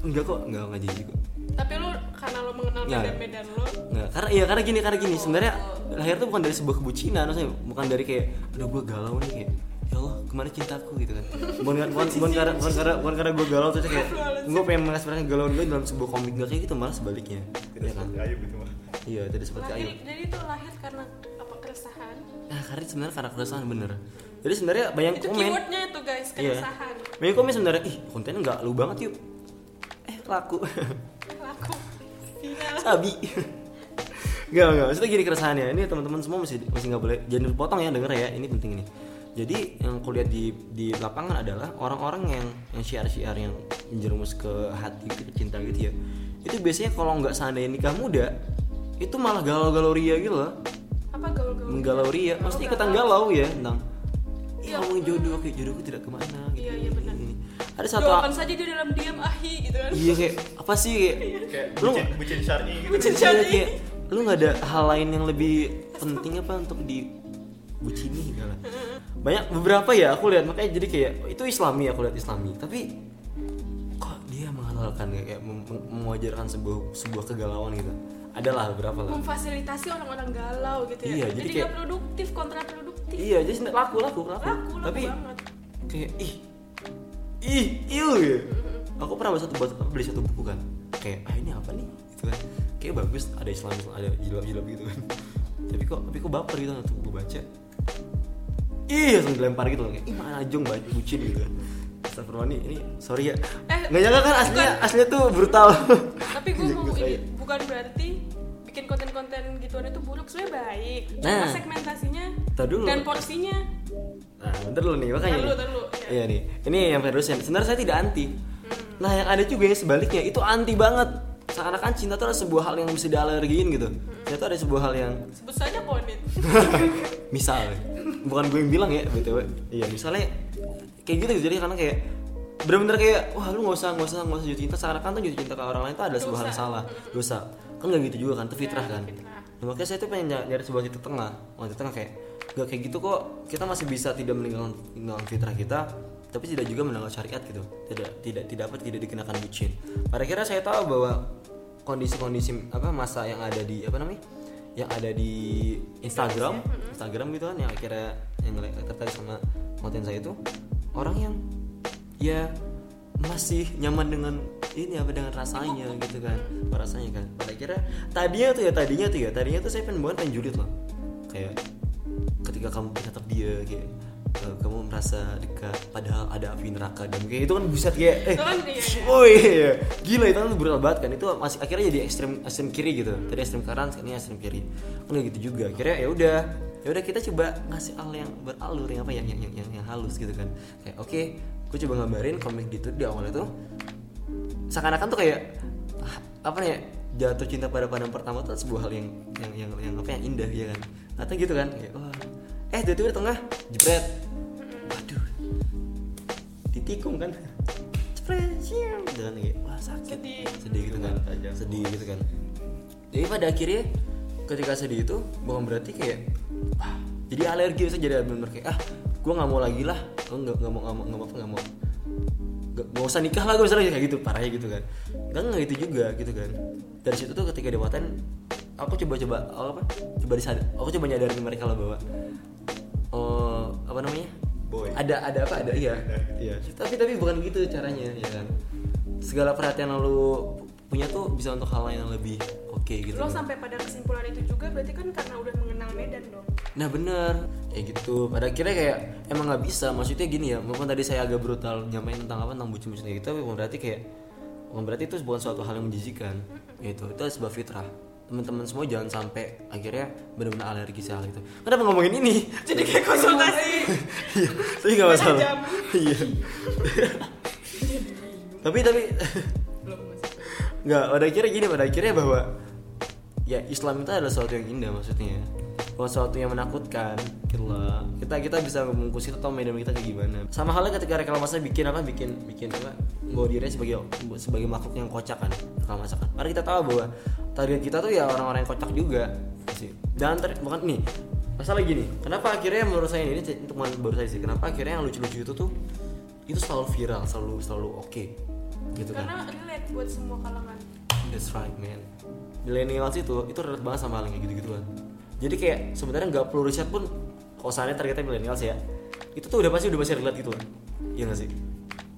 Enggak kok enggak enggak jijik kok. Tapi lu karena lo mengenal Ya. medan-medan lo Nggak, karena iya karena gini karena gini. Sebenarnya lahir tuh bukan dari sebuah kebucinan maksudnya. Bukan dari kayak aduh gue galau nih kayak ya Allah ke mana cintaku gitu kan. Bukan bukan bukan karena bukan karena bukan karena gue galau terus kayak gue pengen mengekspresikan galau gue dalam sebuah komik. Gak kayak gitu malah sebaliknya. Ya kan? seperti Ayub itu mah iya jadi seperti lahir ayu jadi itu lahir karena apa keresahan? Nah karena sebenarnya karena keresahan bener. Jadi sebenarnya banyak itu komen. keywordnya itu guys Iya. keresahan. Banyak komen sebenarnya ih kontennya nggak lu banget yuk eh laku. Laku. Viral sabi. Gak, gak, maksudnya gini keresahannya. Ini teman-teman semua masih masih nggak boleh Jangan dipotong ya denger ya, ini penting ini Jadi yang aku lihat di, di lapangan adalah Orang-orang yang yang syiar-syiar yang menjerumus ke hati, ke cinta gitu ya. Itu biasanya kalau nggak seandainya nikah muda Itu malah galau-galau ria gitu loh. Apa gaul-gaul Menggalau ria, maksudnya ikutan galau ya tentang Ya ngomongin jodoh, kayak jodohku tidak ke mana gitu. Iya, iya, benar. Ini. Ada satu doakan saja dia dalam diam ahi gitu kan. Iya kayak, apa sih kayak kayak Lu bucin, bucin syar'i gitu. Bucin Iya, syar'i. kayak, lu nggak ada hal lain yang lebih penting apa untuk dibucini gitu lah. Banyak beberapa ya aku lihat makanya jadi kayak itu islami aku lihat islami. Tapi kok dia menghalalkan kayak, mem- mem- mewajarkan sebuah sebuah kegalauan gitu? Adalah beberapa lah. Memfasilitasi orang-orang galau gitu ya. Iya, jadi, jadi kayak- produktif kontraproduktif. Iya jadi laku laku laku, laku laku tapi banget. kayak ih ih iu ya. Aku pernah beli satu beli satu buku kan. Kayak ah ini apa nih? Gitu kan. Kayak bagus ada Islam ada jilbab jilbab gitu kan. *laughs* Tapi kok tapi kok baper gitu waktu gue baca ih langsung dilempar gitu loh kayak ih mana jong baca bucin gitu kan Astagfirullah nih ini sorry ya Eh, nggak nyangka kan aslinya bukan. aslinya tuh brutal tapi gue Iya, mau ini bukan berarti bikin konten-konten gituan itu buruk sebenarnya baik cuma Nah. segmentasinya dulu. dan porsinya Nah, bentar dulu nih, makanya dulu, dulu, iya. Iya nih, ini yang Ferdusen. Sebenarnya saya tidak anti. Hmm. Nah, yang ada juga yang sebaliknya, itu anti banget. Seakan-akan cinta itu adalah sebuah hal yang bisa dialergiin gitu. Hmm. Ternyata ada sebuah hal yang sebut saja ponit *laughs* misal, *laughs* bukan gue yang bilang ya, btw. Iya, misalnya kayak gitu jadi karena kayak bener-bener kayak wah lu nggak usah nggak usah nggak usah jatuh cinta. Seakan-akan tuh jatuh cinta ke orang lain itu ada sebuah hal salah. Dosa. Kan nggak gitu juga kan itu fitrah Ya, kan. fitrah. Nah, makanya saya tuh pengen ny- nyari sebuah titik tengah. Oh, titik tengah kayak gak kayak gitu kok. Kita masih bisa tidak meninggalkan, meninggalkan fitrah kita tapi tidak juga meninggalkan syariat gitu. Tidak tidak tidak apa tidak dikenakan bucin. Pada kira saya tahu bahwa kondisi-kondisi apa masa yang ada di apa namanya yang ada di Instagram Instagram gitu kan yang akhirnya yang tertarik sama konten saya itu orang yang ya masih nyaman dengan ini apa dengan rasanya gitu kan rasanya kan. Pada kira tadinya tuh ya tadinya tuh ya tadinya tuh saya pengen banget pengen julid loh kayak ketika kamu menatap dia kayak eh, kamu merasa dekat padahal ada api neraka. Dan kayak itu kan buset kayak eh kan, iya, iya. oh iya gila itu kan brutal banget kan. Itu masih akhirnya jadi ekstrem ekstrem kiri gitu. Tadi ekstrem kanan sekarang ini ekstrem kiri. Kan nggak gitu juga. Akhirnya ya udah ya udah kita coba ngasih hal yang beralur yang apa yang yang yang, yang, yang halus gitu kan. Kayak oke gue coba ngabarin komik gitu di awal itu seakan-akan tuh kayak ah, apa ya jatuh cinta pada pandang pertama tuh sebuah hal yang yang yang, yang apa yang indah ya kan. Atau gitu kan kayak wah. Eh tiba-tiba di tengah jebret waduh. Ditikung kan? Siang. Dan kayak wah sakit Sedih. sedih gitu kan? Tajam. sedih gitu kan? Jadi pada akhirnya ketika sedih itu bukan berarti kayak wah jadi alergi bisa jadi benar kayak ah gue nggak mau lagi lah. Gue nggak nggak mau nggak mau nggak mau nggak mau nggak usah nikah lah gue misalnya kayak gitu parahnya gitu kan. Kan nggak gitu juga gitu kan. Dari situ tuh ketika dewatan aku coba-coba apa coba disad aku coba nyadarin mereka lah bahwa oh apa namanya. Ada ada apa ada iya iya tapi tapi bukan begitu caranya ya kan segala perhatian lu punya tuh bisa untuk hal lain yang lebih oke gitu lo sampai pada kesimpulan itu juga berarti kan karena udah mengenal Medan dong Nah bener kayak gitu. Pada akhirnya kayak emang nggak bisa. Maksudnya gini ya. Walaupun tadi saya agak brutal nyamain tentang apa tentang bucin-bucin kayak gitu, tapi berarti kayak berarti itu bukan suatu hal yang menjijikan. Gitu. Itu sebuah fitrah. Teman-teman semua jangan sampai akhirnya benar-benar alergi hal itu. Kenapa ngomongin ini? *laughs* jadi kayak konsultasi Iya, tapi nggak masalah. Iya. *laughs* tapi tapi nggak pada akhirnya gini pada akhirnya bahwa ya Islam itu adalah sesuatu yang indah maksudnya. Bukan sesuatu yang menakutkan. Gila. Kita kita bisa membungkus itu tau medan kita kayak gimana. Sama halnya ketika reklamasi bikin apa? Bikin bikin apa? Bahwa dirinya sebagai sebagai makhluk yang kocak kan reklamasi kan. Karena kita tahu bahwa target kita tuh ya orang-orang yang kocak juga. Sih. Dan ter, bukan nih masalah gini. Kenapa akhirnya menurut saya ini untuk baru saya sih kenapa akhirnya yang lucu-lucu itu tuh itu selalu viral selalu selalu oke. Gitu kan. Karena relate buat semua kalangan. That's right man Millennials itu itu relate banget sama hal yang kayak gitu-gituan. Jadi kayak sebenarnya nggak perlu riset pun Kalau seandainya targetnya millennials ya. Itu tuh udah pasti udah pasti relate gitu kan Iya gak sih?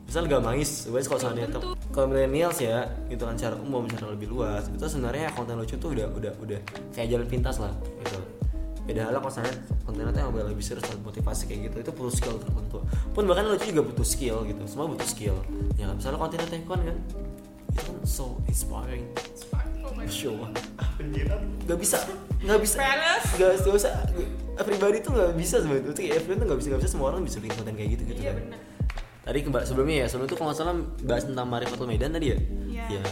Misal gak mangis Sebenarnya kalau seandainya tuh Kalau millennials ya Gitu kan secara umum secara lebih luas Itu sebenarnya konten lucu tuh udah udah udah Kayak jalan pintas lah gitu. Beda halnya kalau seandainya kontennya tuh yang lebih serius dan motivasi kayak gitu itu perlu skill tertentu pun bahkan lucu juga butuh skill gitu semua butuh skill. Ya kan misalnya kontennya tekon kan itu kan so inspiring show. Nggak bisa. Nggak bisa. Nggak nggak usah. Pribadi tuh nggak bisa sebenarnya. Itu kayak everyone tuh nggak bisa nggak bisa. Semua orang bisa bikin konten kayak gitu gitu iya kan. benar tadi kembali sebelumnya ya sebelum itu kalau nggak salah bahas tentang Marifatul Medan tadi ya? Iya. ya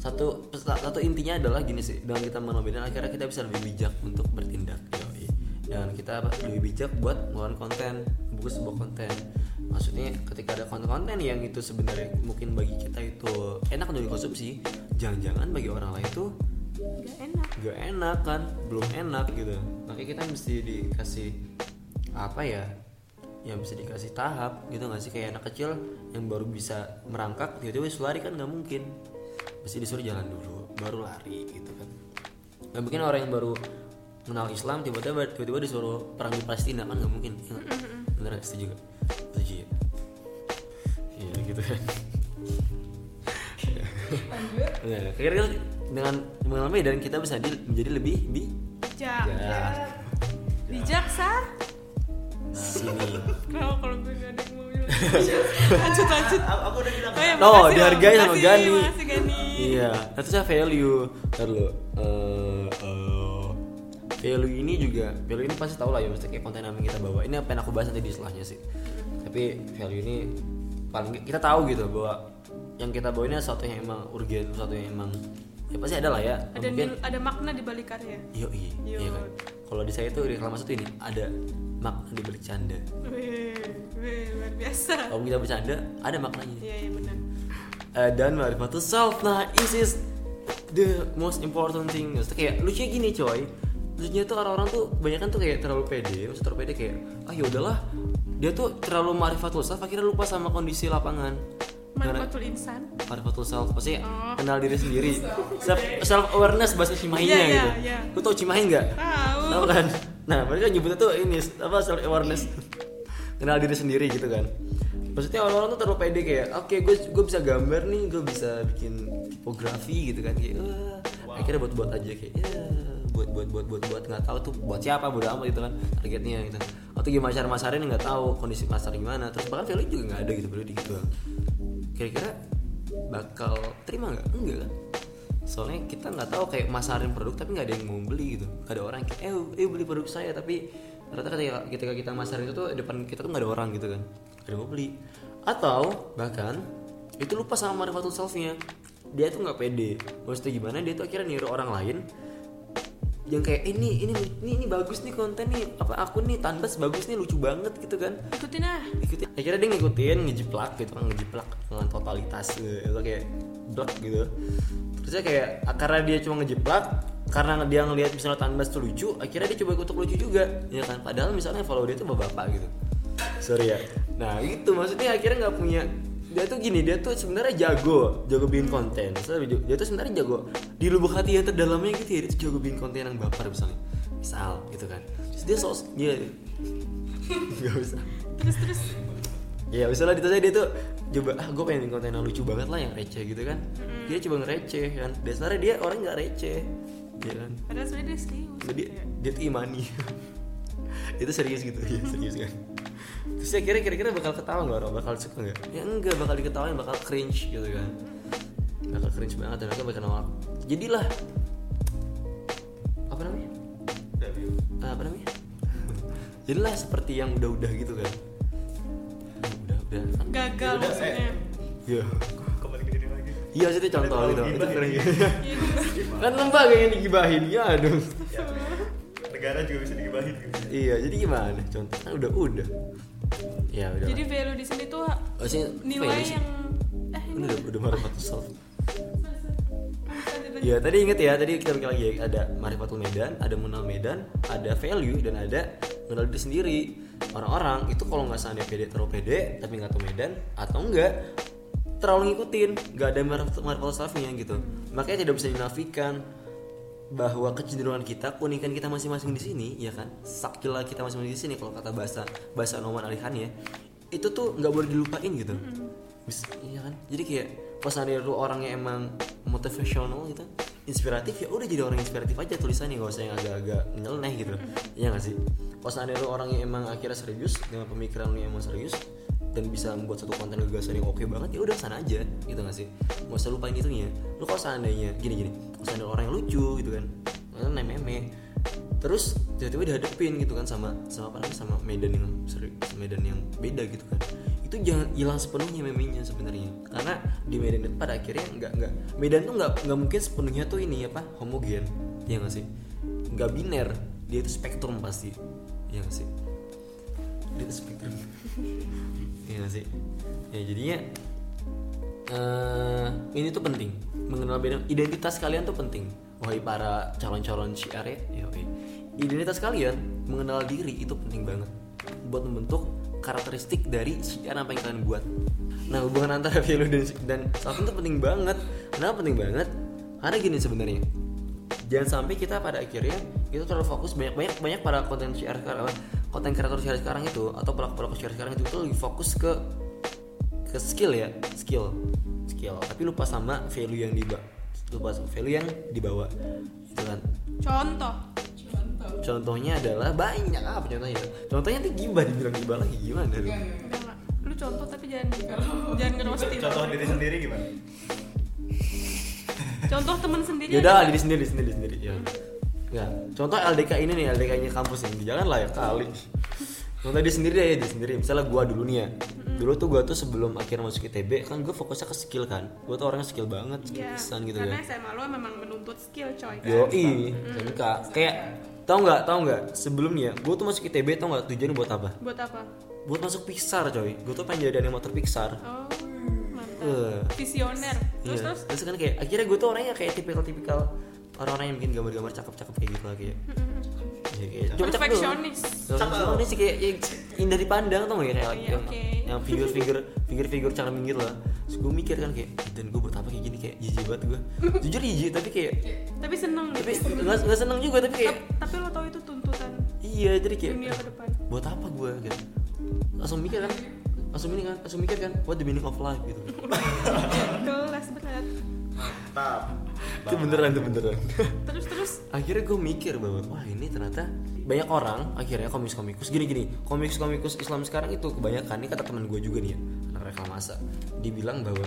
satu satu intinya adalah gini sih. Dengan kita mengenal Medan akhirnya kita bisa lebih bijak untuk bertindak Yoi. dan kita lebih bijak buat ngeluarin konten buku sebuah konten maksudnya ketika ada konten-konten yang itu sebenarnya mungkin bagi kita itu enak untuk dikonsumsi jangan-jangan bagi orang lain tuh nggak enak. gak enak kan? Belum enak gitu. Makanya kita mesti dikasih apa ya yang bisa dikasih tahap gitu nggak sih? Kayak anak kecil yang baru bisa merangkak tiba-tiba disuruh lari kan? Nggak mungkin. Mesti disuruh jalan dulu baru lari gitu kan. Nggak mungkin orang yang baru kenal Islam tiba-tiba tiba-tiba disuruh perang di Palestina kan? Nggak mungkin. Ya, nggak? bener setuju gak? Setuju ya iya gitu kan lanjut Nah, kira-kira dengan mengalami dan kita bisa di- menjadi lebih bi bijak Ya. bijak sah sini. kenapa kalau gue gak ada yang mau bilang *laughs* lanjut lanjut aku, aku udah bilang Oh, ya, makasih, dihargai sama Makasih, Gani. makasih, Gani. Iya, itu saya value. Ntar dulu. Eh, eh, value ini juga, value ini pasti tau lah ya, maksudnya kayak konten yang kita bawa. Ini apa yang aku bahas nanti di setelahnya sih. Tapi value ini paling kita tahu gitu bahwa yang kita bawa ini sesuatu yang emang urgen, sesuatu yang emang ya pasti ada lah ya. ada nil- ada makna di balik karya Yo, iya, iya kan. Kalau di saya itu reklamasi itu ini ada makna di balik canda. Wih, wih, luar biasa Kalau kita bercanda, ada maknanya. iya iya benar Eh, dan marifatul self nah this is the most important thing Maksudnya kayak lucunya gini coy lucunya tuh orang-orang tuh banyak kan tuh kayak terlalu pede terlalu pede kayak ah yaudahlah dia tuh terlalu marifatul self akhirnya lupa sama kondisi lapangan. Marifatul insan. Marifatul self pasti Oh. kenal diri sendiri. Self, self awareness bahasa Cimahinya Iya, iya, gitu. iya. lu tau Cimahi nggak? Tahu. Tahu kan? Nah mereka nyebutnya tuh ini apa self awareness kenal diri sendiri gitu kan. Maksudnya orang-orang tuh terlalu pede kayak oke gue gue bisa gambar nih gue bisa bikin tipografi gitu kan. Kayak wah akhirnya buat buat aja kayak ya buat buat buat buat buat nggak tahu tuh buat siapa bodo amat gitu kan targetnya gitu. Atau gimana cara masarin nggak tahu kondisi pasar gimana terus bahkan value juga nggak ada gitu di gitu kira-kira bakal terima nggak? Enggak kan? Soalnya kita nggak tahu kayak masarin produk tapi nggak ada yang mau beli gitu. Nggak ada orang kayak eh, eh beli produk saya tapi ternyata ketika, ketika kita masarin itu tuh depan kita tuh nggak ada orang gitu kan. Nggak ada mau beli. Atau bahkan itu lupa sama marifatul selfnya dia tuh nggak pede. Maksudnya gimana? Dia tuh akhirnya niru orang lain yang kayak ini ini ini ini bagus nih konten nih apa aku nih tanbas bagus nih lucu banget gitu kan. Ikutin ah. Ikutin akhirnya dia ngikutin ngejiplak gitu kan ngejiplak dengan totalitas gitu. itu kayak blak gitu. Terusnya kayak karena dia cuma ngejiplak karena dia ngelihat misalnya tanbas tuh lucu akhirnya dia coba ikut lucu juga. Ya kan padahal misalnya follow dia tuh bapak-bapak gitu. Sorry ya. Nah itu maksudnya akhirnya nggak punya dia tuh gini dia tuh sebenarnya jago jago bikin konten. Dia tuh sebenarnya jago di lubuk hati yang terdalamnya gitu ya dia tuh jago bikin konten yang baper misalnya. Misal gitu kan. Terus dia sos dia *laughs* nggak bisa. Terus terus. Ya misalnya ditanya dia tuh coba ah gue pengen bikin konten yang lucu banget lah yang receh gitu kan. Dia coba ngereceh kan. Dasarnya dia orang nggak receh. Ya kan. Padahal sebenarnya dia serius jadi ya. dia tuh imani. *laughs* Itu serius gitu ya serius kan terus ya kira kira bakal ketawa nggak orang bakal suka nggak? Ya enggak bakal diketawain bakal cringe gitu kan. Bakal cringe banget dan mereka bakal nolak. Jadilah. Apa namanya? W. Ah, apa namanya? Jadilah seperti yang udah-udah gitu kan. Udah udah kan gagal Udah, maksudnya. Iya. Kembali ke diri lagi. iya sih itu contoh gitu itu keren. Iya, *laughs* gitu. kan lembaga yang digibahin. Ya aduh. Ya. Negara juga bisa digibahin gitu. iya jadi gimana? Contoh kan udah udah ya udah jadi value di sini tuh Oh, sih, nilai yang eh ini udah udah marifatul self ya tadi inget ya tadi kita bikin lagi ya ada marifatul medan ada mengenal medan ada value dan ada mengenal diri sendiri. Orang-orang itu kalau nggak seandainya pede terlalu pede tapi nggak tahu medan atau enggak terlalu ngikutin. Nggak ada marifatul marifatul selfnya gitu. Makanya tidak bisa dinafikan bahwa kecenderungan kita keunikan kita masing-masing di sini ya kan? Sakila kita masing-masing di sini kalau kata bahasa bahasa Noman Alihan ya itu tuh nggak boleh dilupain gitu. Bis- iya kan? Jadi kayak pas ada lu orangnya emang motivational gitu inspiratif ya udah jadi orang inspiratif aja tulisannya nggak usah yang agak-agak nyeleneh gitu. Iya nggak sih? Pas ada lu orangnya emang akhirnya serius dengan pemikiran lu yang emang serius dan bisa membuat satu konten gagasan yang oke banget ya udah sana aja gitu gak sih? Nggak usah lupain itunya. Lu kalau seandainya gini gini kalau seandainya orang yang lucu gitu kan. Kan meme terus tiba-tiba dihadapin gitu kan sama sama apa namanya? Sama medan yang seri- medan yang beda gitu kan. Itu jangan hilang sepenuhnya memenya sebenarnya. Karena di medan itu pada akhirnya nggak nggak medan tuh nggak nggak mungkin sepenuhnya tuh ini apa? Homogen. Ya nggak sih? Nggak biner. Dia itu spektrum pasti. Ya nggak sih? Dia itu spektrum. Ya nggak sih? Ya jadinya eh ini tuh penting. Mengenal beda identitas kalian tuh penting. Wahai para calon-calon syiar ya oke. identitas kalian mengenal diri itu penting banget. Buat membentuk karakteristik dari syiar apa yang kalian buat. Nah hubungan antara *laughs* value dan dan self itu penting banget. Kenapa penting banget? Karena gini sebenarnya. Jangan sampai kita pada akhirnya itu terlalu fokus banyak banyak banyak para konten syiar sekarang konten kreator syiar sekarang itu atau pelaku pelaku syiar sekarang itu tuh lebih fokus ke ke skill ya skill skill. Tapi lupa sama value yang dibawa lupa sama value yang dibawa itu kan. Contoh. Contohnya adalah banyak apa contohnya? Contohnya tuh gibah dibilang gibah lagi? Gimana lu lu contoh tapi jangan *laughs* jangan ngerosting Contoh diri sendiri gimana? contoh temen sendiri ya aja. udah diri sendiri sendiri sendiri ya. Ya contoh LDK ini nih LDK nya kampus ini. Jangan lah ya kali. Contoh dia sendiri deh dia sendiri. Misalnya gua dulu nih ya dulu tuh gua tuh sebelum akhirnya masuk ITB kan gue fokusnya ke skill kan gua tuh orangnya skill banget skill Ya, pisan gitu karena kan SMA lu memang menuntut skill coy Yo i, kayak tau nggak tau nggak sebelumnya gue tuh masuk ITB tau nggak tujuan buat apa? buat apa Buat masuk Pixar coy. Gue tuh pengen jadi animator Pixar. oh mantap Eh, visioner terus iya. terus Terus kan kayak akhirnya gue tuh orangnya kayak tipikal-tipikal orang-orang yang bikin gambar-gambar cakep-cakep kayak gitu lah kayak. Iya, kayak perfeksionis. Perfeksionis sih kayak ya, indah dipandang tau gak ya kayak Iya, yang, oke. yang figur-figur figur-figur cara minggir lah. Terus gue mikir kan kayak dan gue buat apa kayak gini? Kayak jijik banget gue. *laughs* Jujur jijik tapi kayak tapi seneng tapi gitu. nggak nggak seneng juga tapi kayak Tap- tapi lo tau itu tuntutan iya jadi kayak dunia ke depan. Buat apa gue gitu. Langsung mikir kan. Langsung ini kan langsung mikir kan what the meaning of life? Gitu. *laughs* Kelas berat Mantap. itu beneran itu beneran. *laughs* Terus terus? Akhirnya gue mikir bahwa wah ini ternyata banyak orang akhirnya komikus komikus gini gini komikus komikus Islam sekarang itu kebanyakan ini kata teman gue juga nih ya anak reklamasa dibilang bahwa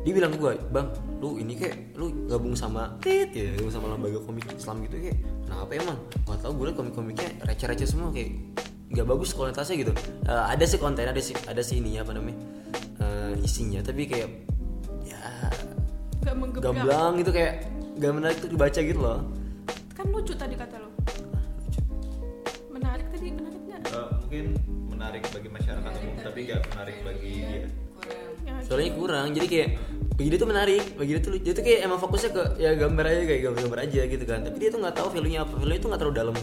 dia bilang ke gue bang lu ini kayak lu gabung sama tit ya gabung sama lembaga komik Islam gitu kayak kenapa emang? Gak tau gue liat komik-komiknya receh-receh semua kayak nggak bagus kualitasnya gitu. Eh, ada sih konten ada sih ada sih ininya apa namanya eh, isinya tapi kayak ya gak menggebrak. Gamblang gitu kayak gak menarik tuh dibaca gitu loh. Kan lucu tadi kata lo. Menarik tadi menarik nggak Eh, mungkin menarik bagi masyarakat umum tapi gak menarik bagi dia. Kurang. Ya, soalnya kurang jadi kayak bagi dia tuh menarik bagi dia tuh lucu. dia tuh kayak emang fokusnya ke ya gambar aja kayak gambar-gambar aja gitu kan. Tapi dia tuh nggak tahu value nya apa value tuh nggak terlalu dalam.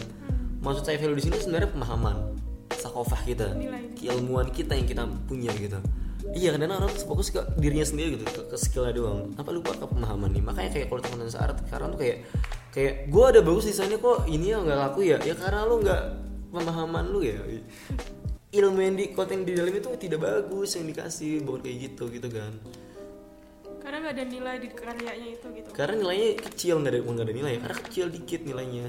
Maksud saya value di sini sebenarnya pemahaman sakofah kita Nilai. keilmuan kita yang kita punya gitu iya kadang orang fokus ke dirinya sendiri gitu ke, ke skillnya doang. Apa lupa ke pemahaman nih? Makanya kayak kalau teman saat sekarang tuh kayak kayak gue ada bagus desainnya kok ini ya nggak laku ya. Ya karena lu nggak pemahaman lu ya. Ilmu yang di konten di dalam itu tidak bagus yang dikasih bukan kayak gitu gitu kan. Karena nggak ada nilai di karyanya itu gitu. Karena nilainya kecil nggak ada nggak ada nilai. Karena kecil dikit nilainya.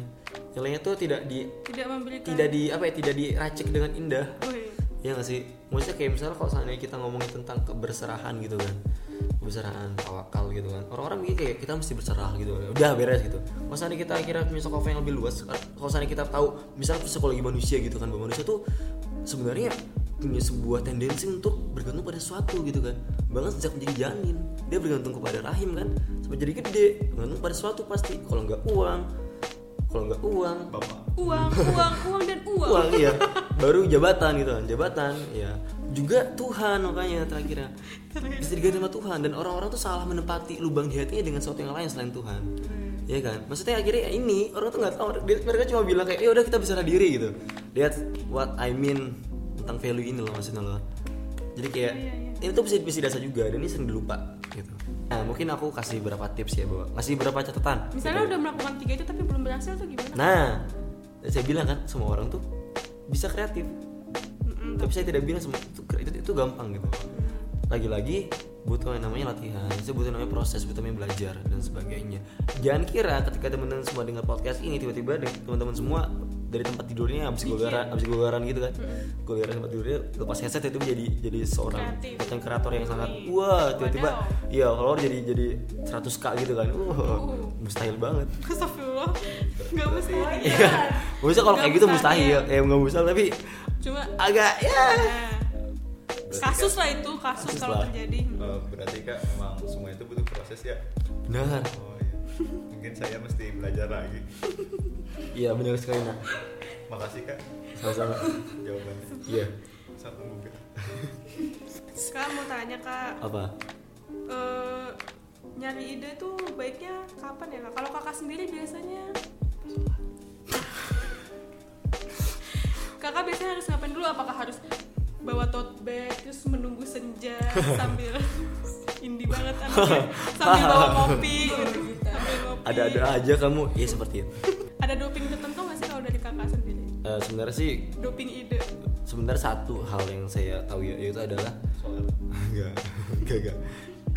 Nilainya tuh tidak di tidak memberikan tidak di apa ya tidak diracik dengan indah. Wih, ya nggak sih? Maksudnya kayak misalnya kalau seandainya kita ngomongin tentang keberserahan gitu kan keberserahan tawakal gitu kan orang-orang mikir kayak kita mesti berserah gitu. Udah beres gitu. Kalau kita akhirnya punya scope yang lebih luas kalau seandainya kita tahu misalnya psikologi manusia gitu kan bahwa manusia tuh sebenarnya punya sebuah tendensi untuk bergantung pada sesuatu gitu kan. Bahkan sejak menjadi janin dia bergantung kepada rahim kan. Sampai jadi gede bergantung pada sesuatu pasti. Kalau nggak uang kalau nggak uang. bapak. Uang *laughs* uang uang dan uang, uang iya. *laughs* Baru jabatan gitu kan jabatan ya juga Tuhan makanya terakhirnya. Bisa diganti sama Tuhan dan orang-orang tuh salah menempati lubang di hatinya dengan sesuatu yang lain selain Tuhan. Ya kan? Maksudnya akhirnya ya ini orang tuh nggak tahu. Mereka cuma bilang kayak ya udah kita berserah diri gitu. Lihat what I mean tentang value ini loh maksudnya loh jadi kayak ini tuh bisa bisa dasar juga dan ini sering dilupa gitu nah mungkin aku kasih beberapa tips ya bahwa kasih beberapa catatan misalnya udah melakukan tiga itu tapi belum berhasil tuh gimana Nah, saya bilang kan semua orang tuh bisa kreatif. Tapi saya tidak bilang semua itu, itu, itu gampang gitu. Lagi-lagi butuh yang namanya latihan, saya butuh namanya proses, butuh yang namanya belajar dan sebagainya. Jangan kira ketika teman-teman semua dengar podcast ini tiba-tiba teman-teman semua dari tempat tidurnya habis gogaran habis gogaran gitu kan. Gogaran tempat tidurnya lepas headset itu jadi jadi seorang konten kreator yang sangat wah tiba-tiba iya kalau jadi jadi 100k gitu kan. Wah mustahil banget. Astagfirullah. Nggak mustahil. *laughs* Iya. Maksudnya kalau kayak gitu mustahil. ya nggak mustahil tapi cuma agak ya. nah, kasus lah itu kasus Kasus kalau lah. terjadi. Eh, berarti kak emang semua itu butuh proses ya? Benar. Mungkin saya mesti belajar lagi. Iya benar sekali nak. makasih kak. Sama-sama. jawabannya. Iya. sangat membuka kak mau tanya kak. Apa? eh, nyari ide tuh baiknya kapan ya kak? Kalau kakak sendiri biasanya? Kakak biasanya harus ngapain dulu? Apakah harus bawa tote bag terus menunggu senja *laughs* sambil indie banget anaknya *laughs* sambil bawa *laughs* kopi gitu sambil ngopi Ada-ada aja kamu. Iya seperti itu. ada doping tertentu nggak sih kalau dari kakak sendiri Eh, sebenarnya sih doping ide sebenarnya satu hal yang saya tahu ya yaitu adalah soal enggak enggak enggak.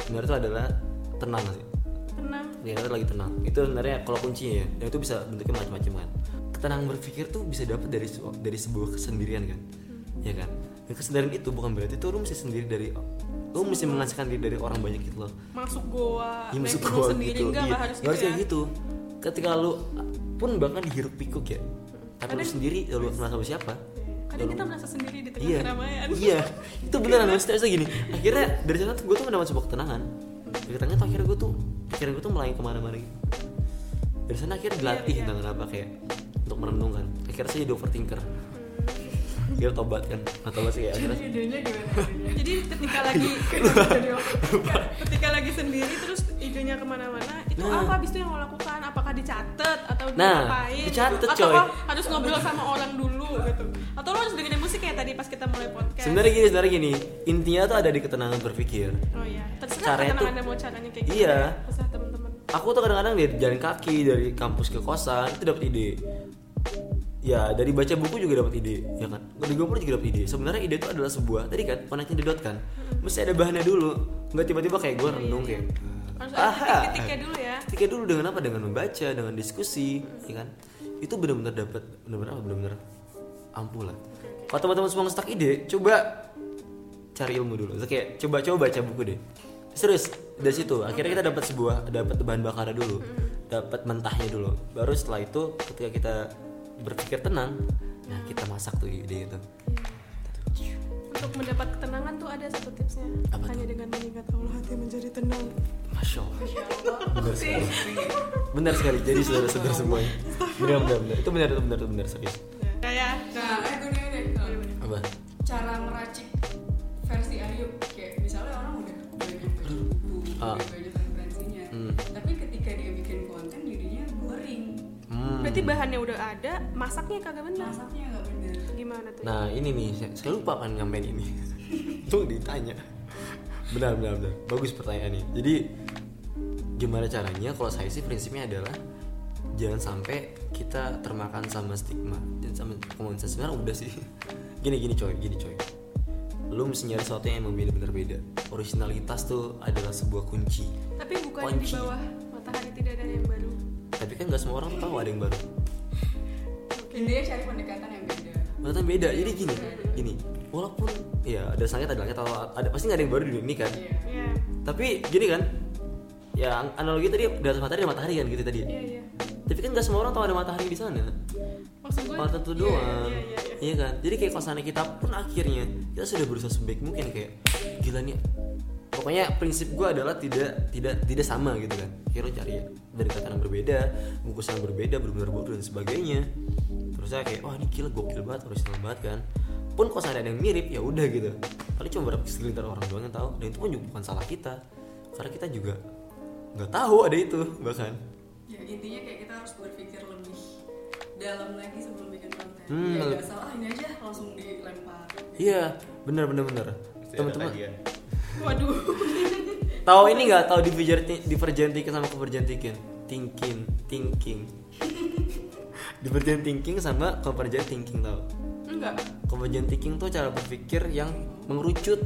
Sebenarnya itu adalah tenang sih. tenang Ya lagi tenang. Itu sebenarnya kalau kuncinya ya, dan itu bisa bentuknya macam-macam kan. Ketenangan berpikir tuh bisa dapat dari dari sebuah kesendirian kan. Ya kan? Dan kesendirian itu bukan berarti tuh lu mesti sendiri dari lu mesti mengasihkan diri dari orang banyak gitu loh. masuk goa Ya, masuk gua sendiri gitu. enggak Iya, harus gitu ya kayak gitu. Ketika lu pun bahkan dihirup pikuk ya. Tapi lu sendiri ya lu kenal sama siapa? kadang kita merasa sendiri di tengah Iya, keramaian iya, *laughs* itu beneran maksudnya saya gini. Akhirnya dari sana tuh gue tuh mendapat sebuah ketenangan. Dari ketenangan tuh akhirnya gue tuh pikiran gue tuh melayang ke mana-mana gitu. Dari sana akhirnya dilatih Iya, iya. dengan apa kayak untuk merenungkan. Akhirnya saya jadi overthinker. Dia tobat kan, atau tobat sih ya akhirnya. idenya gimana *laughs* jadi ketika lagi *laughs* ketika lagi sendiri terus idenya ke mana-mana itu Nah. apa abis itu yang lo lakukan apakah dicatat atau Nah, diapain dicatat, atau coy. harus ngobrol sama orang dulu gitu atau lo harus dengerin musik kayak tadi pas kita mulai podcast Sebenarnya gini, sebenarnya gini. Intinya tuh ada di ketenangan berpikir. oh iya terserah Caranya tuh- anda mau caranya kayak gitu Iya. ya. terserah teman-teman aku tuh kadang-kadang dari jalan kaki dari kampus ke kosan itu dapat ide ya dari baca buku juga dapat ide ya kan? Dari gombor juga dapat ide. Sebenarnya ide itu adalah sebuah tadi kan connecting the dot kan? Mesti ada bahannya dulu nggak tiba-tiba kayak gue renung kayak harus harus ada Aha. titik-titiknya dulu ya. Ketika dulu dengan apa? Dengan membaca dengan diskusi ya kan? Itu benar-benar dapat benar-benar apa? Benar-benar ampuh lah. Kalau teman-teman semua ngestak ide coba cari ilmu dulu. Terus kayak coba-coba baca buku deh. Serius dari situ. Akhirnya kita dapat sebuah dapat bahan bakar dulu. Dapat mentahnya dulu. Baru setelah itu ketika kita berpikir tenang. Nah kita masak tuh ide itu. Untuk mendapat ketenangan tuh ada satu tipsnya. Apa hanya dengan mengingat Allah hati menjadi tenang. Masya Allah. Benar sekali. Benar sekali. Jadi saudara-saudara semuanya. Benar benar benar. Itu benar itu benar itu benar serius. Kayak berarti bahannya udah ada masaknya kagak benar Masaknya nggak bener. gimana tuh Nah ini nih, saya, saya lupa kan nyampein ini. *laughs* Tuh ditanya. Benar, benar, benar. Bagus pertanyaannya. Jadi gimana caranya? Kalau saya sih prinsipnya adalah jangan sampai kita termakan sama stigma dan sama komunitas sebenarnya udah sih. *laughs* Gini gini coy, gini coy. Lu mesti nyari sesuatu yang emang bener-bener beda. Originalitas tuh adalah sebuah kunci. tapi bukan di Kunci. bawah matahari tidak ada yang baru Tapi kan nggak semua orang tahu ada yang baru. Intinya cari pendekatan yang beda. Ternyata beda. Jadi gini, gini. Walaupun ya ada sangat ada langit atau ada pasti nggak ada yang baru di dunia ini kan. Iya. iya tapi gini kan ya an- analogi tadi di atas matahari ada matahari kan gitu tadi iya iya tapi kan gak semua orang tahu ada matahari di sana maksud gue tuh iya, doang iya, iya, iya. iya kan jadi kayak sana kita pun akhirnya kita sudah berusaha sebaik mungkin kayak gila nih pokoknya prinsip gue adalah tidak tidak tidak sama gitu kan. Kira cari dari kata yang berbeda bungkus yang berbeda benar-benar bodoh dan sebagainya. Terus saya kayak wah ini gila gokil banget original banget kan. Pun kalau ada yang mirip ya udah gitu. Paling cuma berapa segelintir orang doang yang tahu. Dan itu pun juga bukan salah kita. Karena kita juga nggak tahu ada itu bahkan Ya intinya kayak kita harus berpikir lebih dalam lagi sebelum bikin konten. Hmm, ya nggak salah ini aja langsung dilempar. iya bener bener bener Pasti ada teman-teman. Waduh Tahu ini nggak tahu divergent divergent thinking sama convergent thinking? Thinking, thinking. divergent thinking sama convergent thinking tahu? enggak Convergent thinking tuh cara berpikir yang mengerucut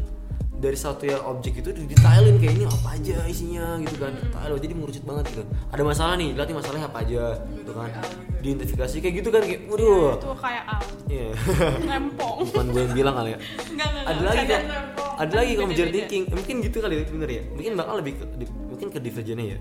dari satu yang objek itu didetailin kayak ini apa aja isinya gitu kan. Detail jadi mengerucut banget gitu. Ada masalah nih lihat nih masalahnya apa aja gitu kan. Diidentifikasi kayak gitu kan kayak waduh. itu kayak al Iya. rempong bukan gue yang bilang kali ya. Enggak enggak ada lagi kan ada lagi Beda-beda. convergent thinking. Mungkin gitu kali bener ya. Mungkin bakal lebih ke, di- mungkin ke divergentnya ya.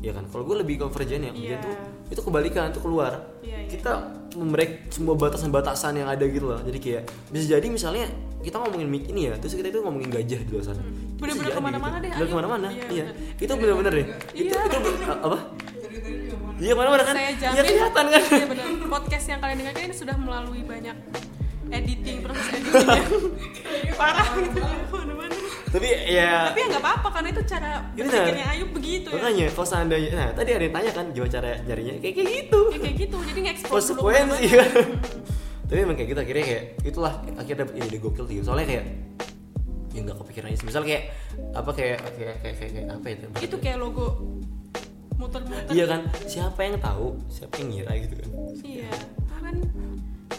Iya kan? Kalau gue lebih convergent ya convergent Iya. tuh itu kebalikan tuh keluar. Iya, iya. kita membreak semua batasan-batasan yang ada gitu loh. Jadi kayak bisa jadi misalnya kita ngomongin mic ini ya terus kita itu ngomongin gajah di luar sana. Hmm. Bener-bener jadi ke mana-mana gitu. deh, Bener ke mana-mana. Iya, iya. itu bener-bener deh itu Iya. itu apa? Iya mana-mana kan? Saya iya jamin kelihatan kan? Iya benar podcast yang kalian dengarkan ini sudah melalui banyak editing proses editingnya *laughs* parah gitu. Ke mana-mana. Tapi ya. Tapi ya nggak apa-apa karena itu cara berpikirnya. Ayub begitu ya. Makanya kalau seandainya nah tadi ada yang tanya kan gimana cara nyarinya? Kayak kayak gitu. Ya, kayak gitu. Jadi nge-explore dulu konsekuensi ke mana-mana. Tapi emang kayak gitu akhirnya kayak itulah akhirnya dapet ide gokil sih. Soalnya kayak ya nggak kepikiran aja misal kayak apa kayak kayak kayak, kayak, kayak apa itu? Itu kayak logo muter-muter. Iya kan? Siapa yang tahu? Siapa yang ngira gitu kan? Iya. Kan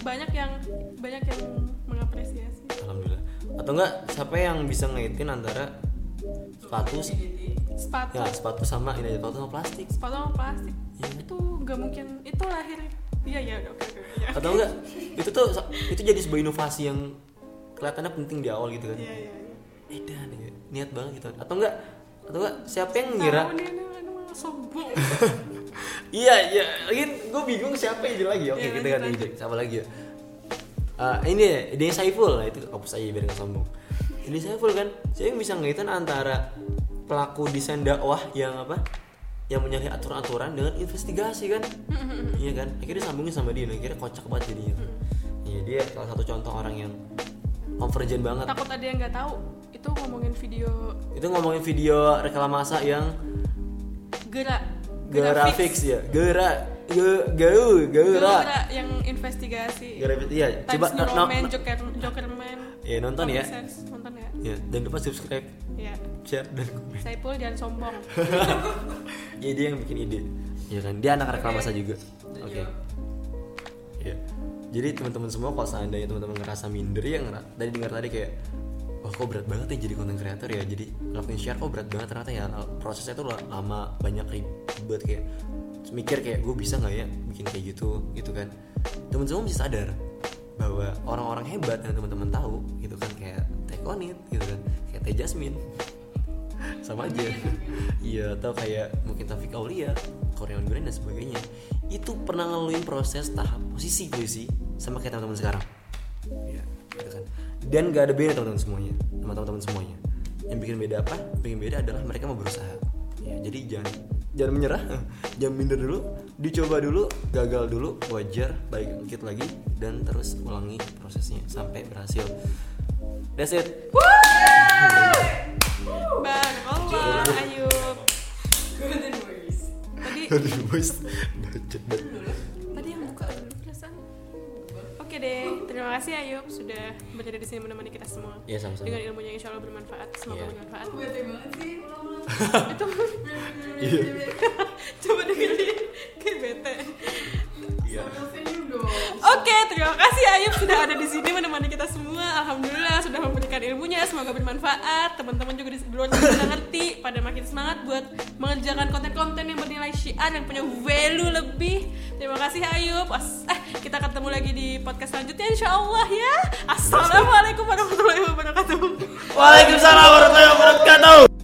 banyak yang banyak yang mengapresiasi. Alhamdulillah. Atau enggak siapa yang bisa ngaitin antara sepatu sepatu. Ya sepatu sama ini aja sepatu sama plastik. Sepatu sama plastik. Iya. itu nggak mungkin itu lahir iya iya oke oke atau enggak itu tuh itu jadi sebuah inovasi yang kelihatannya penting di awal gitu kan. Iya iya iya. edan ya niat banget gitu. Atau enggak atau enggak siapa yang ngira? Sombong. *laughs* Iya iya. Lagi gue bingung siapa ide lagi. Oke Iya, kita ganti ide. Lanjut. siapa lagi ya? Ah, ini ya ide Saiful. Nah itu hapus aja biar nggak sombong. Ini Saiful kan saya yang bisa ngaitin antara pelaku desain dakwah yang apa yang menyalahi aturan-aturan dengan investigasi kan? *laughs* Iya kan? Akhirnya sambungin sama dia nah, akhirnya kocak banget jadinya. Iya dia salah satu contoh orang yang convergent banget. Takut ada yang nggak tahu itu ngomongin video. Itu ngomongin video reklamasa yang gerak Gera fix ya. Gera Ge- Gau Gera. Gerak yang investigasi. Gera Iya. Coba Times New no, Roman no- Joker Jokerman Ya nonton ya. Sense, nonton ya? Ya dan lupa subscribe. Ya Share dan komen. Saipul jangan sombong *laughs* Ya dia yang bikin ide. Ya kan? Dia anak reklamasa juga. Oke. Ya Jadi teman-teman semua kalau seandainya teman-teman ngerasa minder ya ngera- tadi dengar tadi kayak wah kok berat banget ya jadi content creator ya? Jadi ngelakuin share kok berat banget ternyata ya. Prosesnya tuh la- lama banyak ribet kayak mikir kayak gue bisa nggak ya bikin kayak gitu? Gitu kan. Teman-teman bisa sadar bahwa orang-orang hebat yang teman-teman tahu gitu kan kayak Teh Konit gitu kan kayak Teh Jasmine sama aja. Iya atau kayak mungkin Taufik Aulia Korean Grand dan sebagainya. Itu pernah ngeluin proses tahap posisi puisi sama kayak teman-teman sekarang. Ya gitu kan. Dan gak ada beda teman-teman semuanya sama teman-teman semuanya. Yang bikin beda apa? Bikin beda adalah mereka mau berusaha. Ya jadi jangan jangan menyerah. *laughs* Jangan minder dulu. Dicoba dulu gagal dulu wajar baik dikit lagi dan terus ulangi prosesnya sampai berhasil. That's it. Bang, Allah, Tadi boys yang buka perasaan. Oke deh, terima kasih Ayub sudah berada di sini menemani kita semua. Iya, sama-sama. Dengan ilmunya insya Allah bermanfaat, semoga Iya. bermanfaat. Bete banget sih. Itu Iya. coba dengerin kayak bete. Iya. Oke, terima kasih Ayub sudah ada di sini menemani kita semua. Alhamdulillah sudah memberikan ilmunya, semoga bermanfaat. Teman-teman juga di luar sudah ngerti, pada makin semangat buat mengerjakan konten-konten yang bernilai syiar yang punya value lebih. Terima kasih Ayub. As- eh, kita ketemu lagi di podcast selanjutnya insya Allah ya. Assalamualaikum warahmatullahi wabarakatuh. Waalaikumsalam warahmatullahi wabarakatuh